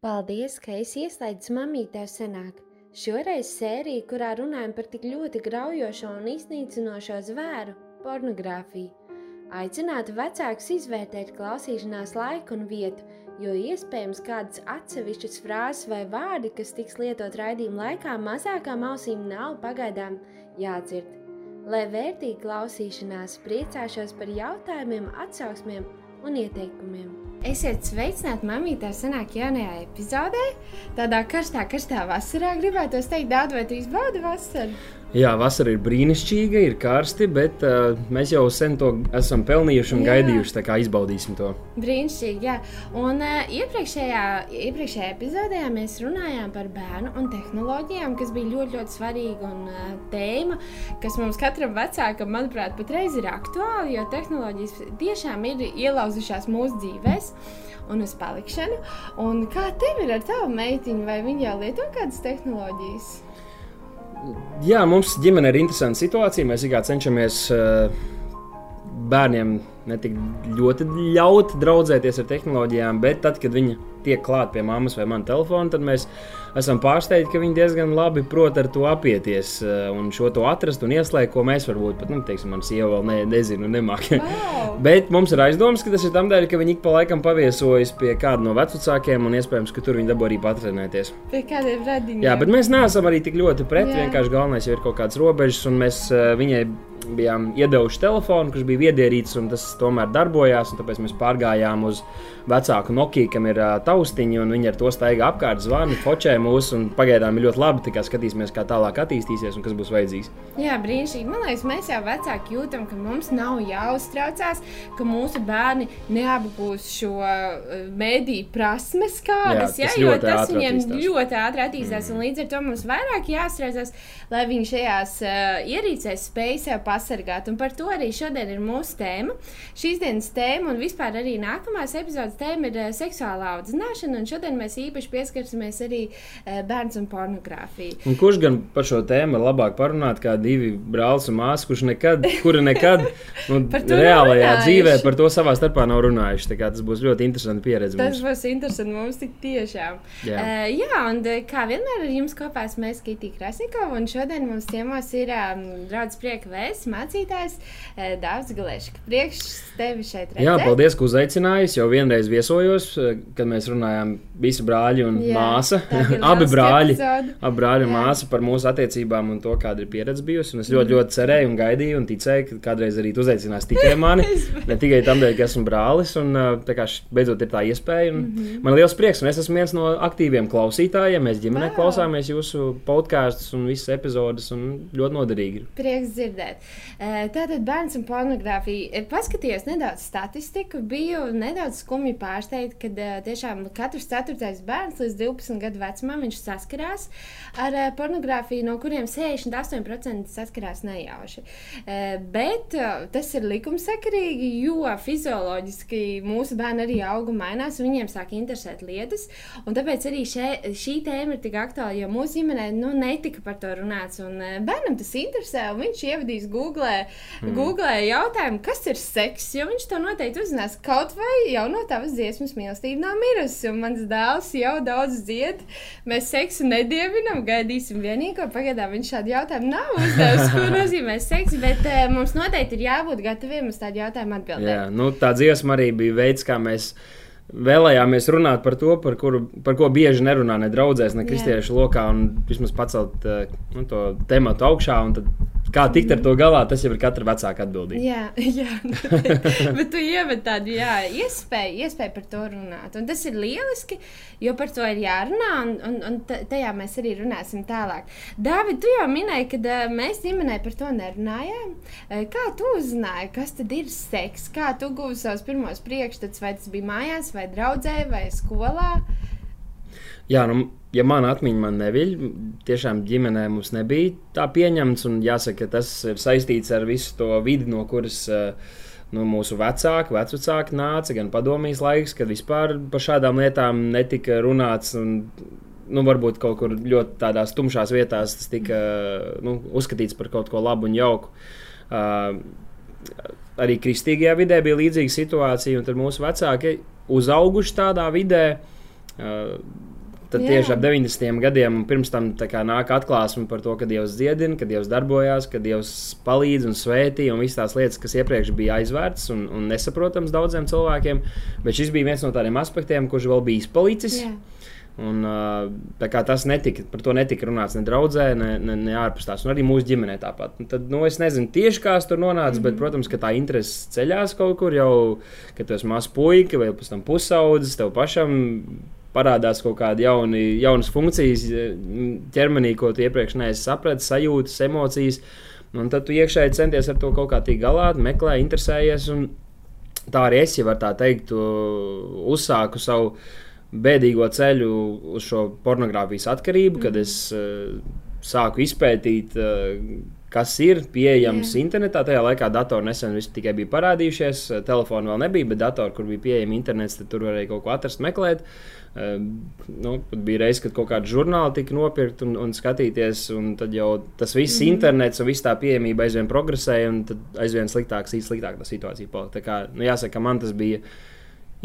Paldies, ka esi ieslēdzis mamītē senāk. Šoreiz sērija, kurā runājam par tik ļoti graujošo un iznīcinošo zvēru - pornogrāfiju. Aicinātu vecākus izvērtēt klausīšanās laiku un vietu, jo iespējams kādas atsevišķas frāzes vai vārdi, kas tiks lietot raidījuma laikā, mazākām ausīm nav pagaidām jādzird. Lai vērtīgi klausīšanās, priecāšos par jautājumiem, atsauksmēm un ieteikumiem. Esiet sveicināti mamītē senāk jaunajā epizodē. Tādā karstā, karstā vasarā gribētu teikt, Dāvid, vai tu izbaudi vasaru? Jā, vasara ir brīnišķīga, ir karsti, bet uh, mēs jau sen to esam pelnījuši un jā. gaidījuši. Tā kā izbaudīsim to. Brīnišķīgi, jā. Un uh, iepriekšējā, iepriekšējā epizodē mēs runājām par bērnu un tehnoloģijām, kas bija ļoti, ļoti svarīga un uh, tēma, kas mums katram vecākam, manuprāt, patreiz ir aktuāla, jo tehnoloģijas tiešām ir ielauzušās mūsu dzīvēs un uz palikšanu. Un kā tev ir ar tavu meitiņu, vai viņa jau lieto kādas tehnoloģijas? Jā, mums ģimenē ir interesanta situācija. Mēs cenšamies uh, bērniem ne tik ļoti ļaut draudzēties ar tehnoloģijām, bet tad, kad viņi tiek klāt pie mammas vai manas telefona, tad mēs esam pārsteigti, ka viņi diezgan labi prot ar to apieties eh, un šo to atrast un ieslēgt, ko mēs varbūt pat, nu, teiksim, manas sieva vēl ne, nezinu, nemāki. Wow. Bet mums ir aizdoms, ka tas ir tam dēļ, ka viņi ik pa laikam paviesojas pie kāda no vecākiem un iespējams, ka tur viņi dabū arī patrenēties. Pie kādiem radiņiem. Jā, bet mēs neesam arī tik ļoti pret, Jā. vienkārši galvenais ir kaut kādas robežas un mēs uh, viņai bijām iedevuši telefonu, kurš bija viedierīts, un tas tomēr darbojās. Tāpēc mēs pārgājām uz vecāku Nokia, kam ir uh, taustiņi, un viņi ar to staigā apkārt, zvana, fočē mūs. Pagaidām ir ļoti labi. Skatīsimies, kā tālāk attīstīsies un kas būs vajadzīgs. Jā, brīnišķīgi. Man liekas, mēs jau vecāki jūtam, ka mums nav jāuztraucās, ka mūsu bērni neapgūs šo mediju prasmes kādas. Jā, jā, jo tas viņiem ļoti ātri attīstās. Mm. Līdz ar to mums vairāk jāstrādās, lai viņi šajās uh, ierīcēs spēj sev pasargāt. Un par to arī šodien ir mūsu tēma. Šīs dienas tēma un vispār arī nākamās epizodes tēma ir uh, seksuālā audzināšana. Un šodien mēs īpaši pieskarsimies arī uh, bērns un pornogrāfiju. Un kurš gan par šo tēmu labāk parunāt kā divi brālis un māsas, kurš nekad, kuri nekad nu, reālajā dzīvē par to savā starpā nav runājuši. Tas būs ļoti interesanti pieredze. Tas mums. būs interesanti mums tik tiešām. Jā, uh, jā un kā vienmēr ar jums kopā mēs Kitī Krasnikova un šodien mums ciemos ir um, draugs prieka vēsts mācītājs eh, Dārzs Galēšs. Priekš tevi šeit redzēt. Jā, paldies, ka uzaicinājis. Jau vienreiz viesojos, eh, kad mēs runājām visi brāļi un Jā, māsa. abi brāļi, abi brāļi un māsa par mūsu attiecībām un to, kāda ir pieredze bijusi. Un es ļoti, ļoti cerēju un gaidīju un ticēju, ka kādreiz arī tu uzaicinās tikai mani. ne tikai tam ka esmu brālis. Un eh, tā kā beidzot ir tā iespēja. Mm -hmm. Man ir liels prieks, un es esmu viens no aktīviem klausītājiem. Mēs ģimenē wow. klausāmies jūsu podkāstus un visas epizodes. Un ļoti noderīgi. Prieks dzirdēt. Tātad bērns un pornogrāfija. Paskatījos nedaudz statistiku, biju nedaudz skumji pārsteigta, ka tiešām katrs ceturtais bērns līdz 12 gadu vecumam saskarās ar pornogrāfiju, no kuriem 68% saskarās nejauši. Bet tas ir likumsakarīgi, jo fizioloģiski mūsu bērni arī auga mainās, un viņiem sāk interesēt lietas. Tāpēc arī šē, šī tēma ir tik aktuāla, jo mūsu ģimenē nu, netika par to runāts. Bērnam tas interesē, un viņš ievadīs googlē, mm. googlē jautājumu, kas ir seks, jo viņš to noteikti uzzinās. Kaut vai jau no tavas dziesmas mīlestība nav mirusi, un mans dēls jau daudz dzied. Mēs seksu nedievinam, gaidīsim vienīgo. Pagaidām viņš šādu jautājumu nav uzdevis, ko nozīmē seks, bet uh, mums noteikti ir jābūt gataviem uz tādu jautājumu atbildēt. Jā, nu, tā dziesma arī bija veids, kā mēs vēlējāmies runāt par to, par, kuru, par ko bieži nerunā ne draudzēs, ne kristiešu lokā, un vismaz pacelt uh, nu, to tematu augšā. Kā tikt ar to galā, tas jau ir katra vecāka atbildība. Jā, jā bet, bet tu ievedi tādu jā, iespēju, iespēju par to runāt. Un tas ir lieliski, jo par to ir jārunā, un, un, un tajā mēs arī runāsim tālāk. Dāvid, tu jau minēji, ka uh, mēs ģimenē par to nerunājām. Uh, kā tu uzzināji, kas tad ir seks? Kā tu guvi savus pirmos priekšstats, vai tas bija mājās, vai draudzē, vai skolā? Jā, nu, ja mana atmiņa man neviļ, tiešām ģimenē mums nebija tā pieņemts. Jāsaka, tas ir saistīts ar visu to vidi, no kuras uh, nu, mūsu vecāki, vecāki nāca, gan padomjas laiks, kad vispār par šādām lietām netika runāts. Un, nu, varbūt kaut kur ļoti tādās tumšās vietās tas tika nu, uzskatīts par kaut ko labu un jauku. Uh, arī kristīgajā vidē bija līdzīga situācija, un mūsu vecāki uzauguši tādā vidē. Uh, Tad Jā. tieši ap 90. gadiem, un pirms tam nāk atklāsme par to, ka Dievs dziedina, ka Dievs darbojās, ka Dievs palīdz un svētī, un visas tās lietas, kas iepriekš bija aizvērtas un, un nesaprotams daudziem cilvēkiem. Bet šis bija viens no tādiem aspektiem, kurš vēl bija izpalicis. Jā. Un, tas netika, par to netika runāts ne draudzē, ne, ne, ne ārpus tās. Un arī mūsu ģimenē tāpat. Un tad, nu, es nezinu tieši kā tas tur nonāca, mm -hmm. bet, mhm. protams, ka tā interese ceļās kaut kur jau, kad tu esi mazs puika vai pēc tam pusaudzis, tev pašam parādās kaut kāda jauni, jaunas funkcijas ķermenī, ko tu iepriekš neesi sapratis, sajūtas, emocijas. Un tad tu iekšēji centies ar to kaut kā tikt galā, meklē, interesējies. Tā arī es, ja var tā teikt, uzsāku savu bēdīgo ceļu uz šo pornogrāfijas atkarību, mm. kad es uh, sāku izpētīt, uh, kas ir pieejams Jā. internetā. Tajā laikā datori nesen tikai bija parādījušies, eh, telefoni vēl nebija, bet datori, kur bija pieejami internets, tur varēja kaut ko atrast, meklēt. Uh, nu, bija reizes, kad kaut kāda žurnāla tika nopirkta un, un skatīties, un tad jau tas viss mm -hmm. internets un viss tā pieejamība aizvien progresēja, un aizvien sliktāks, sliktāk tā situācija palika. Tā kā, nu, jāsaka, man tas bija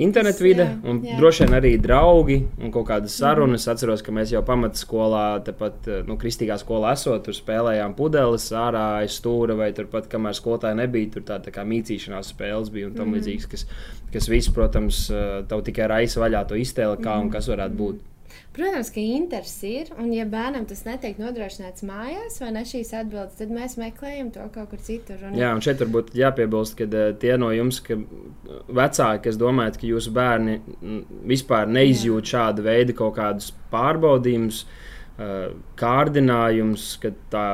internetu vide, jā, un jā. droši vien arī draugi un kaut kādas sarunas. Mm. Es atceros, ka mēs jau pamatskolā, tepat eh, nu, kristīgā skolā esot, tur spēlējām pudeles ārā aiz stūra, vai turpat, kamēr skolotāji nebija, tur tā, tā kā mīcīšanās spēles bija un tam mm. līdzīgas, kas, kas viss, protams, eh, tev tikai raisa vaļā to iztēli, kā mm. un kas varētu būt. Protams, ka interesi ir, un ja bērnam tas netiek nodrošināts mājās, vai ne šīs atbildes, tad mēs meklējam to kaut kur citur. Un... Jā, un šeit varbūt jāpiebilst, ka uh, tie no jums, ka vecāki, kas domājat, ka jūsu bērni vispār neizjūt Jā. šādu veidu kaut kādus pārbaudījumus, uh, kārdinājumus, ka tā,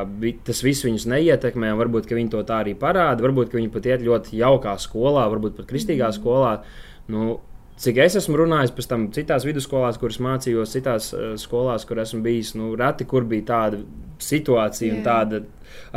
tas viss viņus neietekmē, un varbūt viņi to tā arī parāda. Varbūt viņi pat iet ļoti jaukā skolā, varbūt pat kristīgā mm. skolā. Nu, Cik es esmu runājis pēc tam citās vidusskolās, kuras mācījos, citās uh, skolās, kur esmu bijis, nu, reti kur bija tāda situācija Jā. un tāda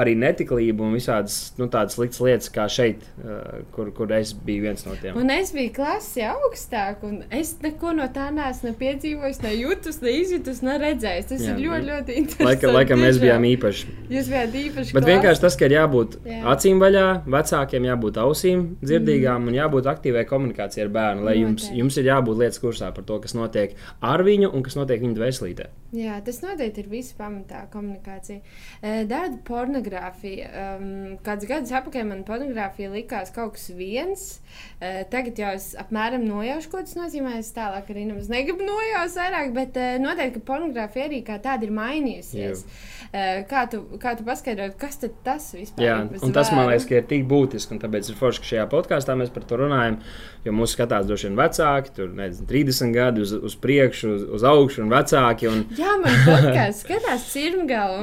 arī netiklība un visādas nu, tādas sliktas lietas, kā šeit, uh, kur, kur es biju viens no tiem. Un es biju klasē augstāk, un es neko no tā neesmu ne piedzīvojis, ne jūtis, ne izjūtis, ne redzējis. Tas Jā, ir ļoti, ļoti interesanti. Laika, laikam mēs bijām īpaši. Jūs bijāt īpaši. Bet vienkārši tas, ka ir jābūt Jā. acīm vaļā, vecākiem jābūt ausīm dzirdīgām mm. un jābūt aktīvai komunikācijai ar bērnu, lai jums, jums ir jābūt lietas kursā par to, kas notiek ar viņu un kas notiek viņa dvēselītē. Jā, tas noteikti ir viss pamatā komunikācija. Dārda pornogrāfija. Kādus gadus atpakaļ man pornogrāfija likās kaut kas viens. Tagad jau es apmēram nojaušu, ko tas nozīmē. Es tālāk arī nemaz negribu nojaust vairāk, bet noteikti, ka pornogrāfija arī kā tāda ir mainījusies. Uh, kā tu, kā tu paskaidrot, kas tas vispār Jā, ir? Un tas man liekas, ka ir tik būtiski, un tāpēc ir forši, ka šajā podkāstā mēs par to runājam. Jo mūsu skatās droši vien vecāki, tur nezinu, 30 gadi uz, uz priekšu, uz, uz augšu, un vecāki. Un... Jā, man podkāsts skatās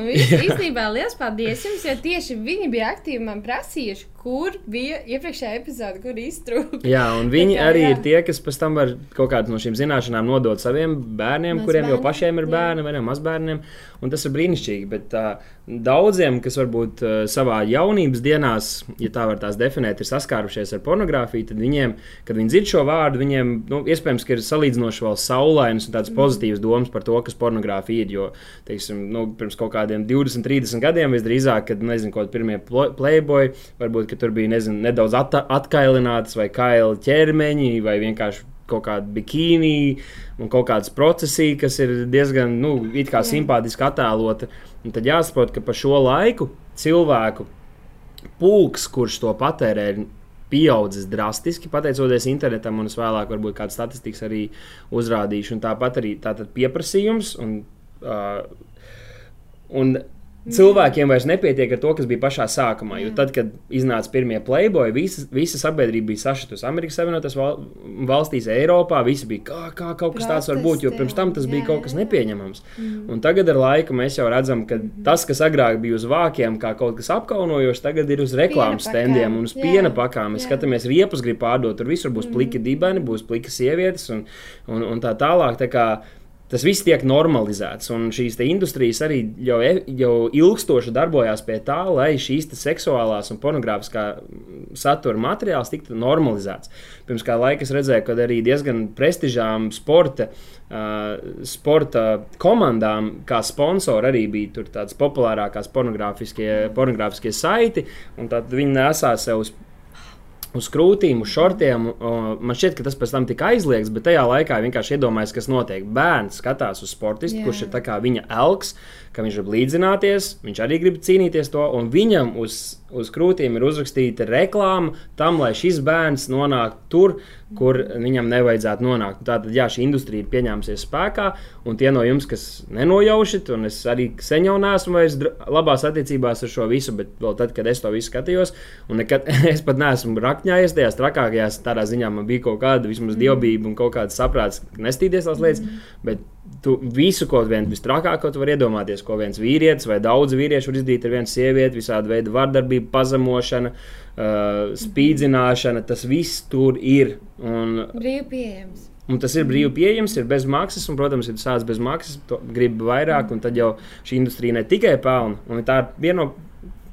viss īstenībā liels paldies jums, jo tieši viņi bija aktīvi man prasījuši, kur bija iepriekšējā epizode, kur iztrūka. Jā, un viņi kā, arī jā. ir tie, kas pēc tam var kaut kādas no šīm zināšanām nodot saviem bērniem, Maz kuriem bērni, jau pašiem ir bērni jā. vai mazbērniem. Un tas ir brīnišķīgi. Bet uh, daudziem, kas varbūt uh, savā jaunības dienās, ja tā var tās definēt, ir saskārušies ar pornogrāfiju, tad viņiem, kad viņi dzird šo vārdu, viņiem nu, iespējams ir salīdzinoši vēl saulainas un tādas mm. pozitīvas domas par to, kas pornogrāfija ir. Jo, teiksim, nu, pirms kaut kādiem 20, 30 gadiem visdrīzāk, kad nezinu, kaut kādi pirmie playboy varbūt ka tur bija nezinu, nedaudz at atkailināts vai kaila ķermeņi, vai vienkārši kaut kāda bikīni un kaut kādas procesija, kas ir diezgan nu, simpātiski attēlota. Un tad jāsaprot, ka pa šo laiku cilvēku pulks, kurš to patērē, ir pieaudzis drastiski, pateicoties internetam, un es vēlāk varbūt kādu statistiku arī uzrādīšu. Un tāpat arī tātad pieprasījums. Un, uh, un Cilvēkiem vairs nepietiek ar to, kas bija pašā sākumā. Jo tad, kad iznāca pirmie playboy, visa, visa sabiedrība bija sašutusi Amerikas Savienotās val, valstīs, Eiropā. Visi bija kā, kā kaut kas tāds var būt, jo pirms tam tas bija kaut kas nepieņemams. Mm. Un tagad ar laiku mēs jau redzam, ka mm. tas, kas agrāk bija uz vākiem, kā kaut kas apkaunojošs, tagad ir uz reklāmas standiem un uz piena pakām. Mēs skatāmies, riepas grib pārdot, tur visur būs pliki mm. dibeni, būs plikas sievietes un, un, un tā tālāk. Tā kā, tas viss tiek normalizēts. Un šīs industrijas arī jau, e, jau ilgstoši darbojās pie tā, lai šīs seksuālās un pornogrāfiskā satura materiāls tiktu normalizēts. Pirms kā laika es redzēju, ka arī diezgan prestižām sporta, uh, sporta komandām, kā sponsori, arī bija tādas populārākās pornogrāfiskie, pornogrāfiskie saiti, tad viņi nesā sev uz uz krūtīm, uz šortiem. Man šķiet, ka tas pēc tam tika aizliegts, bet tajā laikā vienkārši iedomājās, kas notiek. Bērns skatās uz sportistu, Jā. kurš ir viņa elks, ka viņš grib līdzināties, viņš arī grib cīnīties to, un viņam uz, uz krūtīm ir uzrakstīta reklāma tam, lai šis bērns nonāktu tur, kur viņam nevajadzētu nonākt. Tātad, jā, šī industrija ir pieņēmusies spēkā, un tie no jums, kas nenojaušat, un es arī sen jau neesmu vairs labās attiecībās ar šo visu, bet vēl tad, kad es to visu skatījos, un nekad, es pat neesmu rakņājies tajās trakākajās, tādā ziņā man bija kaut kāda vismaz dievbijība un kaut kāds saprāts, nestīties tās lietas, mm. bet tu visu kaut vien visstrakāko tu vari iedomāties, ko viens vīrietis vai daudz vīriešu var izdarīt ar vienu sievieti, visādi veidi vardarbība, pazemošana. Uh, spīdzināšana, tas viss tur ir. Un, brīvi pieejams. Un tas ir brīvi pieejams, ir bez maksas, un, protams, ir sācis bez maksas, grib vairāk, un tad jau šī industrija ne tikai pelna. Tā ir viena no,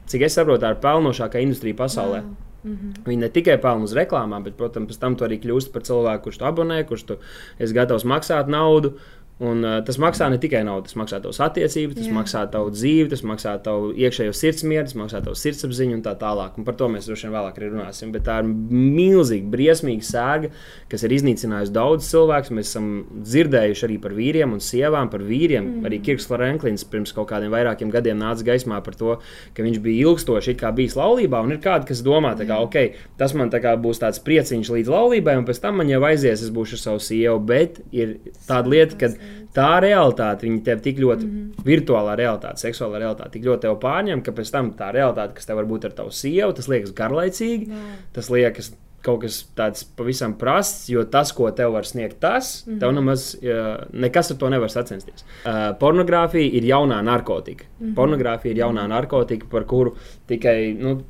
cik es saprotu, tā ir pelnošākā industrija pasaulē. Jā. Mm -hmm. Viņi ne tikai pelna uz reklāmām, bet, protams, pēc tam tu arī kļūsi par cilvēku, kurš to abonē, kurš tu esi gatavs maksāt naudu. Uh, Un, uh, tas maksā ne tikai naudu, tas maksā tavas attiecības, tas Jā. maksā tavu dzīvi, tas maksā tavu iekšējo sirdsmieru, tas maksā tavu sirdsapziņu un tā tālāk. Un par to mēs droši vien vēlāk arī runāsim. Bet tā ir milzīga, briesmīga sēga, kas ir iznīcinājusi daudzus cilvēkus. Mēs esam dzirdējuši arī par vīriem un sievām, par vīriem. Mm. Arī Kirks Franklins pirms kaut kādiem vairākiem gadiem nāca gaismā par to, ka viņš bija ilgstoši bijis laulībā. Un ir kādi, kas domā, ka okay, tas man tā būs tāds prieciņš līdz laulībai, un pēc tam man jau aizies, es būšu ar savu sievu. Bet ir tāda lieta, ka tā realitāte, viņa tev tik ļoti, mm -hmm. virtuālā realitāte, seksuālā realitāte, tik ļoti tev pārņem, ka pēc tam tā realitāte, kas tev var būt ar tavu sievu, tas liekas garlaicīgi, Jā. tas liekas kaut kas tāds pavisam prasts, jo tas, ko tev var sniegt, tas mm -hmm. tev nemaz nekas ar to nevar sacensties. Uh, pornogrāfija ir jaunā narkotika. Mm -hmm. Pornogrāfija ir jaunā narkotika, par kuru tikai. Nu,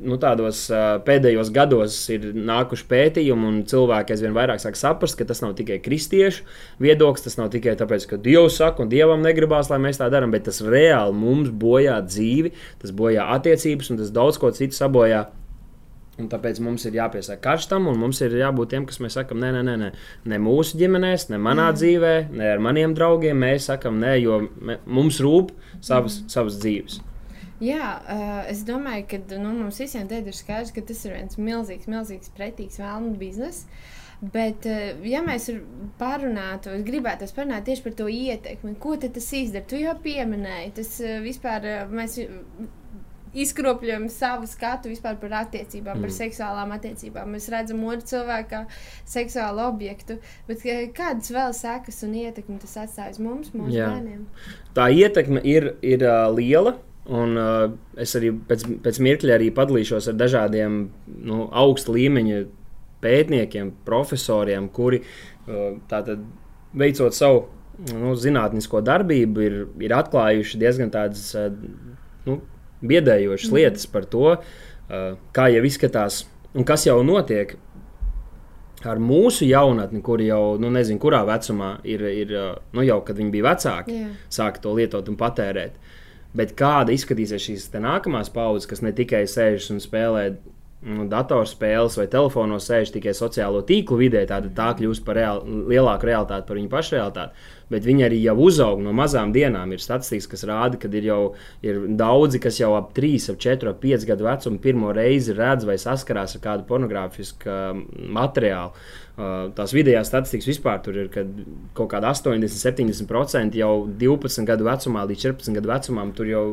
nu, tādos pēdējos gados ir nākuši pētījumi, un cilvēki aizvien vairāk sāk saprast, ka tas nav tikai kristiešu viedoklis, tas nav tikai tāpēc, ka Dievs saka, un Dievam negribās, lai mēs tā darām, bet tas reāli mums bojā dzīvi, tas bojā attiecības, un tas daudz ko citu sabojā. Un tāpēc mums ir jāpiesaka karstam, un mums ir jābūt tiem, kas mēs sakām, nē, nē, nē, nē. ne mūsu ģimenēs, ne manā mm. dzīvē, ne ar maniem draugiem. Mēs sakām, nē, jo mums rūp savas, mm. savas dzīves. Jā, uh, es domāju, ka nu, mums visiem ir skaidrs, ka tas ir viens milzīgs, milzīgs pretīgs vēlmu bizness. Bet, uh, ja mēs pārunātu, es gribētu parunāt tieši par to ietekmi, ko tas izdara. Tu jau pieminēji, tas uh, vispār mēs izkropļojam savu skatu vispār par attiecībām, mm. par seksuālām attiecībām. Mēs redzam otru cilvēku kā seksuālu objektu, bet kādas vēl sekas un ietekmi tas atstājas mums, mūsu bērniem? Tā ietekme ir, ir uh, liela. Un, uh, es arī pēc, pēc mirkļa arī padalīšos ar dažādiem nu, augsta līmeņa pētniekiem, profesoriem, kuri uh, tātad veicot savu nu, zinātnisko darbību, ir, ir atklājuši diezgan tādas uh, nu, biedējošas mm. lietas par to, uh, kā jau izskatās un kas jau notiek. Ar mūsu jaunatni, kur jau, nu, nezinu, kurā vecumā ir, ir uh, nu, jau, kad viņi bija vecāki, yeah. sāka to lietot un patērēt. Bet kāda izskatīsies šīs nākamās paudzes, kas ne tikai sēž un spēlē nu, datorspēles vai telefonos, sēž tikai sociālo tīklu vidē, tad tā kļūst par real, lielāku realitāti par viņu pašu realitāti. Bet viņi arī jau uzaug no mazām dienām. Ir statistikas, kas rāda, ka ir jau ir daudzi, kas jau ap 3, ap 4, ap 5 gadu vecumu pirmo reizi redz vai saskarās ar kādu pornogrāfisku materiālu. Uh, tās vidējās statistikas vispār tur ir, ka kaut kāda 80, 70% jau 12 gadu vecumā līdz 14 gadu vecumam tur jau,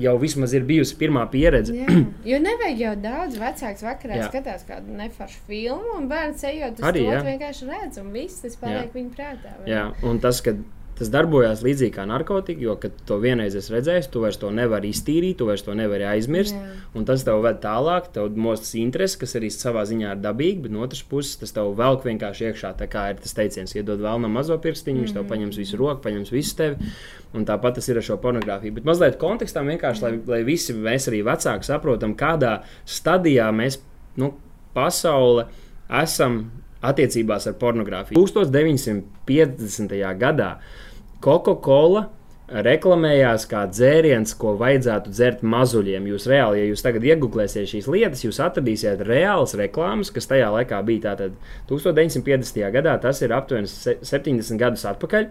jau vismaz ir bijusi pirmā pieredze. Jā, jo nevajag jau daudz vecāks vakarā jā. skatās kādu neforšu filmu, un bērns ejot uz Arī, to vienkārši redz, un viss tas paliek viņa prātā. Vai? Jā, un tas, kad Tas darbojās līdzīgi kā narkotika, jo, kad to vienreiz esi redzējis, tu vairs to nevari iztīrīt, tu vairs to nevari aizmirst. Jā. Tas tev ved tālāk, tev mostas interesi, kas arī savā ziņā ir dabīgi, bet no otras puses tas tev velk vienkārši iekšā. Tā kā ir tas teiciens, iedod vēl no mazo pirkstiņu, mm -hmm. viņš tev mhm. paņems visu roku, paņems visu tevi. Un tāpat tas ir ar šo pornogrāfiju. Bet mazliet kontekstam vienkārši, lai, lai visi mēs arī vecāki saprotam, kādā stadijā mēs, nu, pasaule esam attiecībās ar pornogrāfiju. 1950. gadā Coca-Cola reklamējās kā dzēriens, ko vajadzētu dzert mazuļiem. Jūs reāli, ja jūs tagad iegūlēsiet šīs lietas, jūs atradīsiet reālas reklāmas, kas tajā laikā bija tātad 1950. gadā, tas ir aptuveni 70 gadus atpakaļ.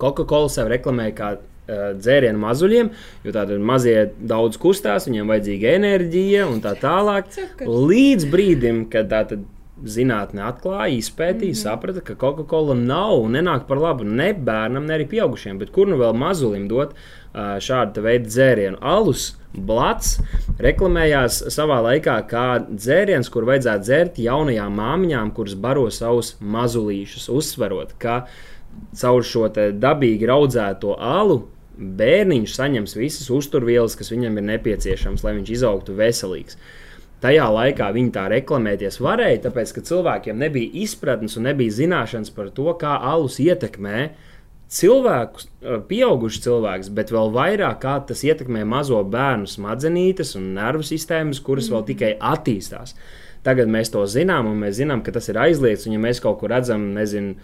Coca-Cola sev reklamēja kā dzērienu mazuļiem, jo tādi mazie daudz kustās, viņiem vajadzīga enerģija un tā tālāk. Līdz brīdim, kad tā tad zinātnē atklāja, izpētīja, mm -hmm. saprata, ka Coca-Cola nav un nenāk par labu ne bērnam, ne arī pieaugušiem. Bet kur nu vēl mazulim dot uh, šādu veidu dzērienu? Alus, blats reklamējās savā laikā kā dzēriens, kur vajadzētu dzert jaunajām māmiņām, kuras baro savus mazulīšus, uzsverot, ka caur šo dabīgi audzēto alu bērniņš saņems visas uzturvielas, kas viņam ir nepieciešamas, lai viņš izaugtu veselīgs. Tajā laikā viņi tā reklamēties varēja, tāpēc ka cilvēkiem nebija izpratnes un nebija zināšanas par to, kā alus ietekmē cilvēkus, pieaugušus cilvēkus, bet vēl vairāk kā tas ietekmē mazo bērnu smadzenītes un nervu sistēmas, kuras mm. vēl tikai attīstās. Tagad mēs to zinām, un mēs zinām, ka tas ir aizliegts. Ja mēs kaut kur redzam, nezinu,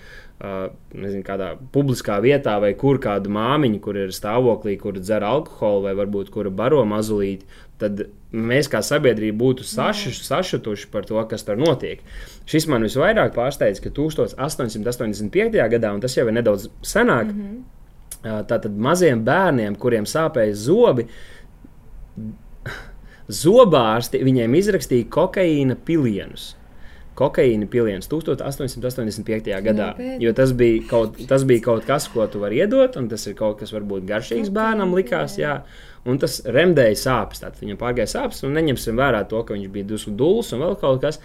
uh, nezinu kādā publiskā vietā, vai kur kāda māmiņa, kur ir stāvoklī, kur dzer alkoholu, vai varbūt kura baro mazulīti, tad mēs kā sabiedrība būtu sašu, sašutuši par to, kas tur notiek. Šis man visvairāk pārsteidz, ka 1885. gadā, un tas jau ir nedaudz senāk, mm -hmm. tātad maziem bērniem, kuriem sāpēja zobi, zobārsti viņiem izrakstīja kokaīna pilienus kokaīna piliens 1885. gadā. Nopietni. Jo tas bija, kaut, tas bija kaut kas, ko tu vari iedot, un tas ir kaut kas varbūt garšīgs bērnam likās. Jā. Un tas remdēja sāpes. Viņam pārgāja sāpes, un neņemsim vērā to, ka viņš bija dusmu dūls un vēl kaut kas.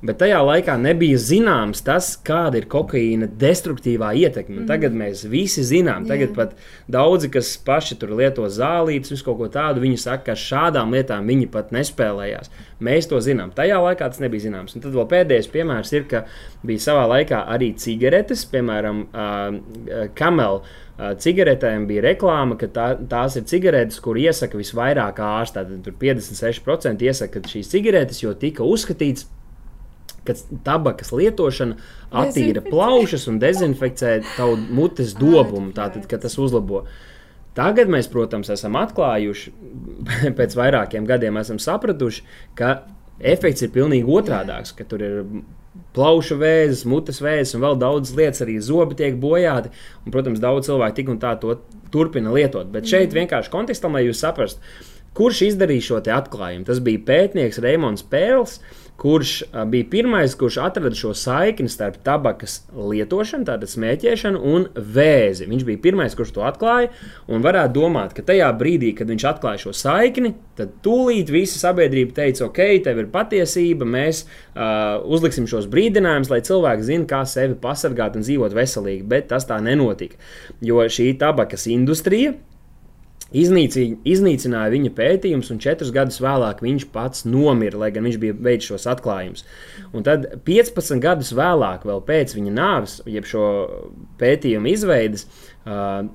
Bet tajā laikā nebija zināms tas, kāda ir kokaīna destruktīvā ietekme. Mm. Tagad mēs visi zinām, tagad Jā. pat daudzi, kas paši tur lieto zālītes, visu kaut ko tādu, viņi saka, ka šādām lietām viņi pat nespēlējās. Mēs to zinām. Tajā laikā tas nebija zināms. Un tad vēl pēdējais piemērs ir, ka bija savā laikā arī cigaretes, piemēram, uh, Kamel. Uh, cigaretēm bija reklāma, ka tā, tās ir cigaretes, kur iesaka visvairāk ārstā. Tad 56% iesaka šīs cigaretes, jo tika uzskatīts, ka tabakas lietošana attīra plaušas un dezinficē tavu mutes dobumu, tātad, ka tas uzlabo. Tagad mēs, protams, esam atklājuši, pēc vairākiem gadiem esam sapratuši, ka efekts ir pilnīgi otrādāks, ka tur ir plaušu vēzis, mutes vēzis un vēl daudz lietas, arī zobi tiek bojāti. Un, protams, daudz cilvēku tik un tā to turpina lietot. Bet šeit mm. vienkārši kontekstam, lai jūs saprastu, kurš izdarīja šo atklājumu. Tas bija pētnieks Reimons Pērls kurš bija pirmais, kurš atrada šo saikni starp tabakas lietošanu, tātad smēķēšanu un vēzi. Viņš bija pirmais, kurš to atklāja, un varētu domāt, ka tajā brīdī, kad viņš atklāja šo saikni, tad tūlīt visa sabiedrība teica, ok, tev ir patiesība, mēs uh, uzliksim šos brīdinājumus, lai cilvēki zinātu, kā sevi pasargāt un dzīvot veselīgi, bet tas tā nenotika, jo šī tabakas industrija Iznīcī, iznīcināja viņa pētījums, un četrus gadus vēlāk viņš pats nomira, lai gan viņš bija veicis šos atklājumus. Un tad 15 gadus vēlāk, vēl pēc viņa nāves, jeb šo pētījumu izveides, uh,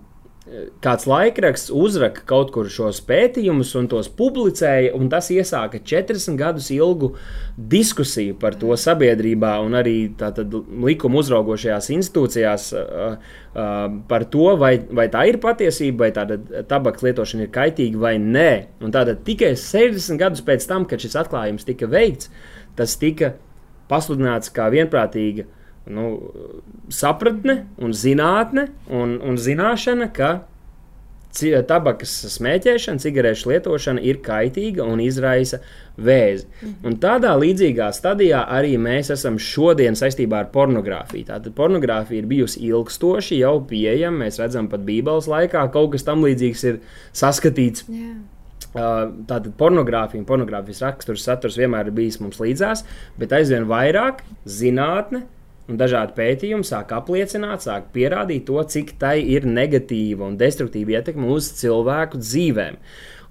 kāds laikraksts uzraka kaut kur šos pētījumus un tos publicēja, un tas iesāka 40 gadus ilgu diskusiju par to sabiedrībā un arī likuma uzraugošajās institūcijās uh, uh, par to, vai, vai tā ir patiesība, vai tāda tabaks lietošana ir kaitīga vai nē. Un tātad tikai 60 gadus pēc tam, kad šis atklājums tika veikts, tas tika pasludināts kā vienprātīga nu, sapratne un zinātne un, un zināšana, ka tabakas smēķēšana, cigarešu lietošana ir kaitīga un izraisa vēzi. Mhm. Un tādā līdzīgā stadijā arī mēs esam šodien saistībā ar pornogrāfiju. Tātad pornogrāfija ir bijusi ilgstoši, jau pieejama. Mēs redzam, pat Bībeles laikā kaut kas tam līdzīgs ir saskatīts. Yeah. Tātad pornogrāfija un pornogrāfijas raksturs saturs vienmēr ir bijis mums līdzās, bet aizvien vairāk zinātne Un dažādi pētījumi sāk apliecināt, sāk pierādīt to, cik tai ir negatīva un destruktīva ietekme uz cilvēku dzīvēm.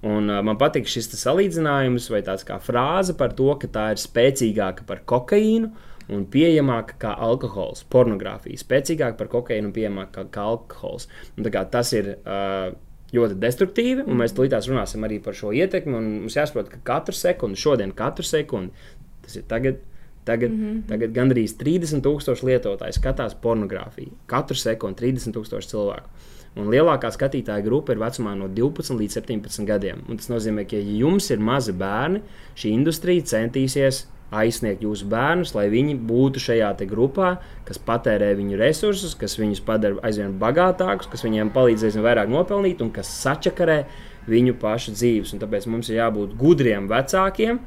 Un, man patīk šis salīdzinājums vai tāds kā frāze par to, ka tā ir spēcīgāka par kokaīnu un pieejamāka kā alkohols, pornogrāfija. Spēcīgāka par kokaīnu un pieejamāka kā alkohols. Un, kā, tas ir uh, ļoti destruktīvi, un mēs tulītās runāsim arī par šo ietekmi. Mums jāsaprot, ka katru sekundi, šodien katru sekundi, tas ir tagad Tagad, mm -hmm. tagad gandrīz 30,000 lietotāji skatās pornogrāfiju. Katru sekundi 30,000 cilvēku. Un lielākā skatītāja grupa ir vecumā no 12 līdz 17 gadiem. Un tas nozīmē, ka, ja jums ir mazi bērni, šī industrija centīsies aizsniegt jūsu bērnus, lai viņi būtu šajā grupā, kas patērē viņu resursus, kas viņus padara aizvien bagātākus, kas viņiem palīdz aizvien vairāk nopelnīt un kas sačakarē viņu pašu dzīves. Un tāpēc mums ir jābūt gudriem vecākiem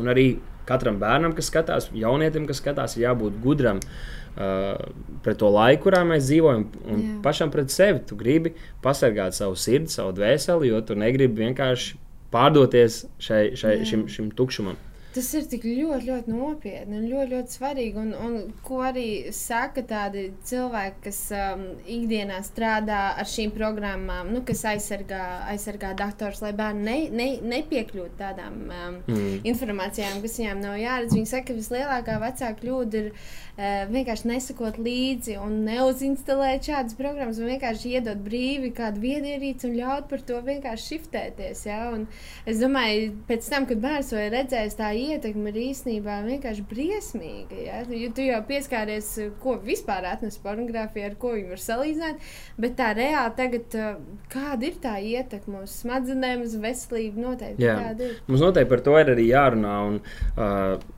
un arī katram bērnam, kas skatās, jaunietim, kas skatās, ir jābūt gudram. Uh, pret to laiku, kurā mēs dzīvojam, un Jā. pašam pret sevi. Tu gribi pasargāt savu sirdi, savu dvēseli, jo tu negribi vienkārši pārdoties šai, šai, Jā. šim, šim tukšumam. Tas ir tik ļoti, ļoti nopietni un ļoti, ļoti svarīgi. Un, un ko arī saka tādi cilvēki, kas um, ikdienā strādā ar šīm programmām, nu, kas aizsargā, aizsargā datorus, lai bērni ne, ne, nepiekļūtu tādām um, mm. informācijām, kas viņiem nav jāredz. Viņi saka, ka vislielākā vecāka kļūda ir uh, vienkārši nesakot līdzi un neuzinstalēt šādas programmas, un vienkārši iedot brīvi kādu viedierīci un ļaut par to vienkārši shiftēties. Ja? Un es domāju, pēc tam, kad bērns to ir redzējis, tā ietekme ir īstenībā vienkārši briesmīga. Ja? Jo tu jau pieskāries, ko vispār atnes pornogrāfija, ar ko viņi var salīdzināt, bet tā reāli tagad, kāda ir tā ietekme uz smadzenēm, uz veselību noteikti. Jā. Mums noteikti par to ir arī jārunā. Un, uh,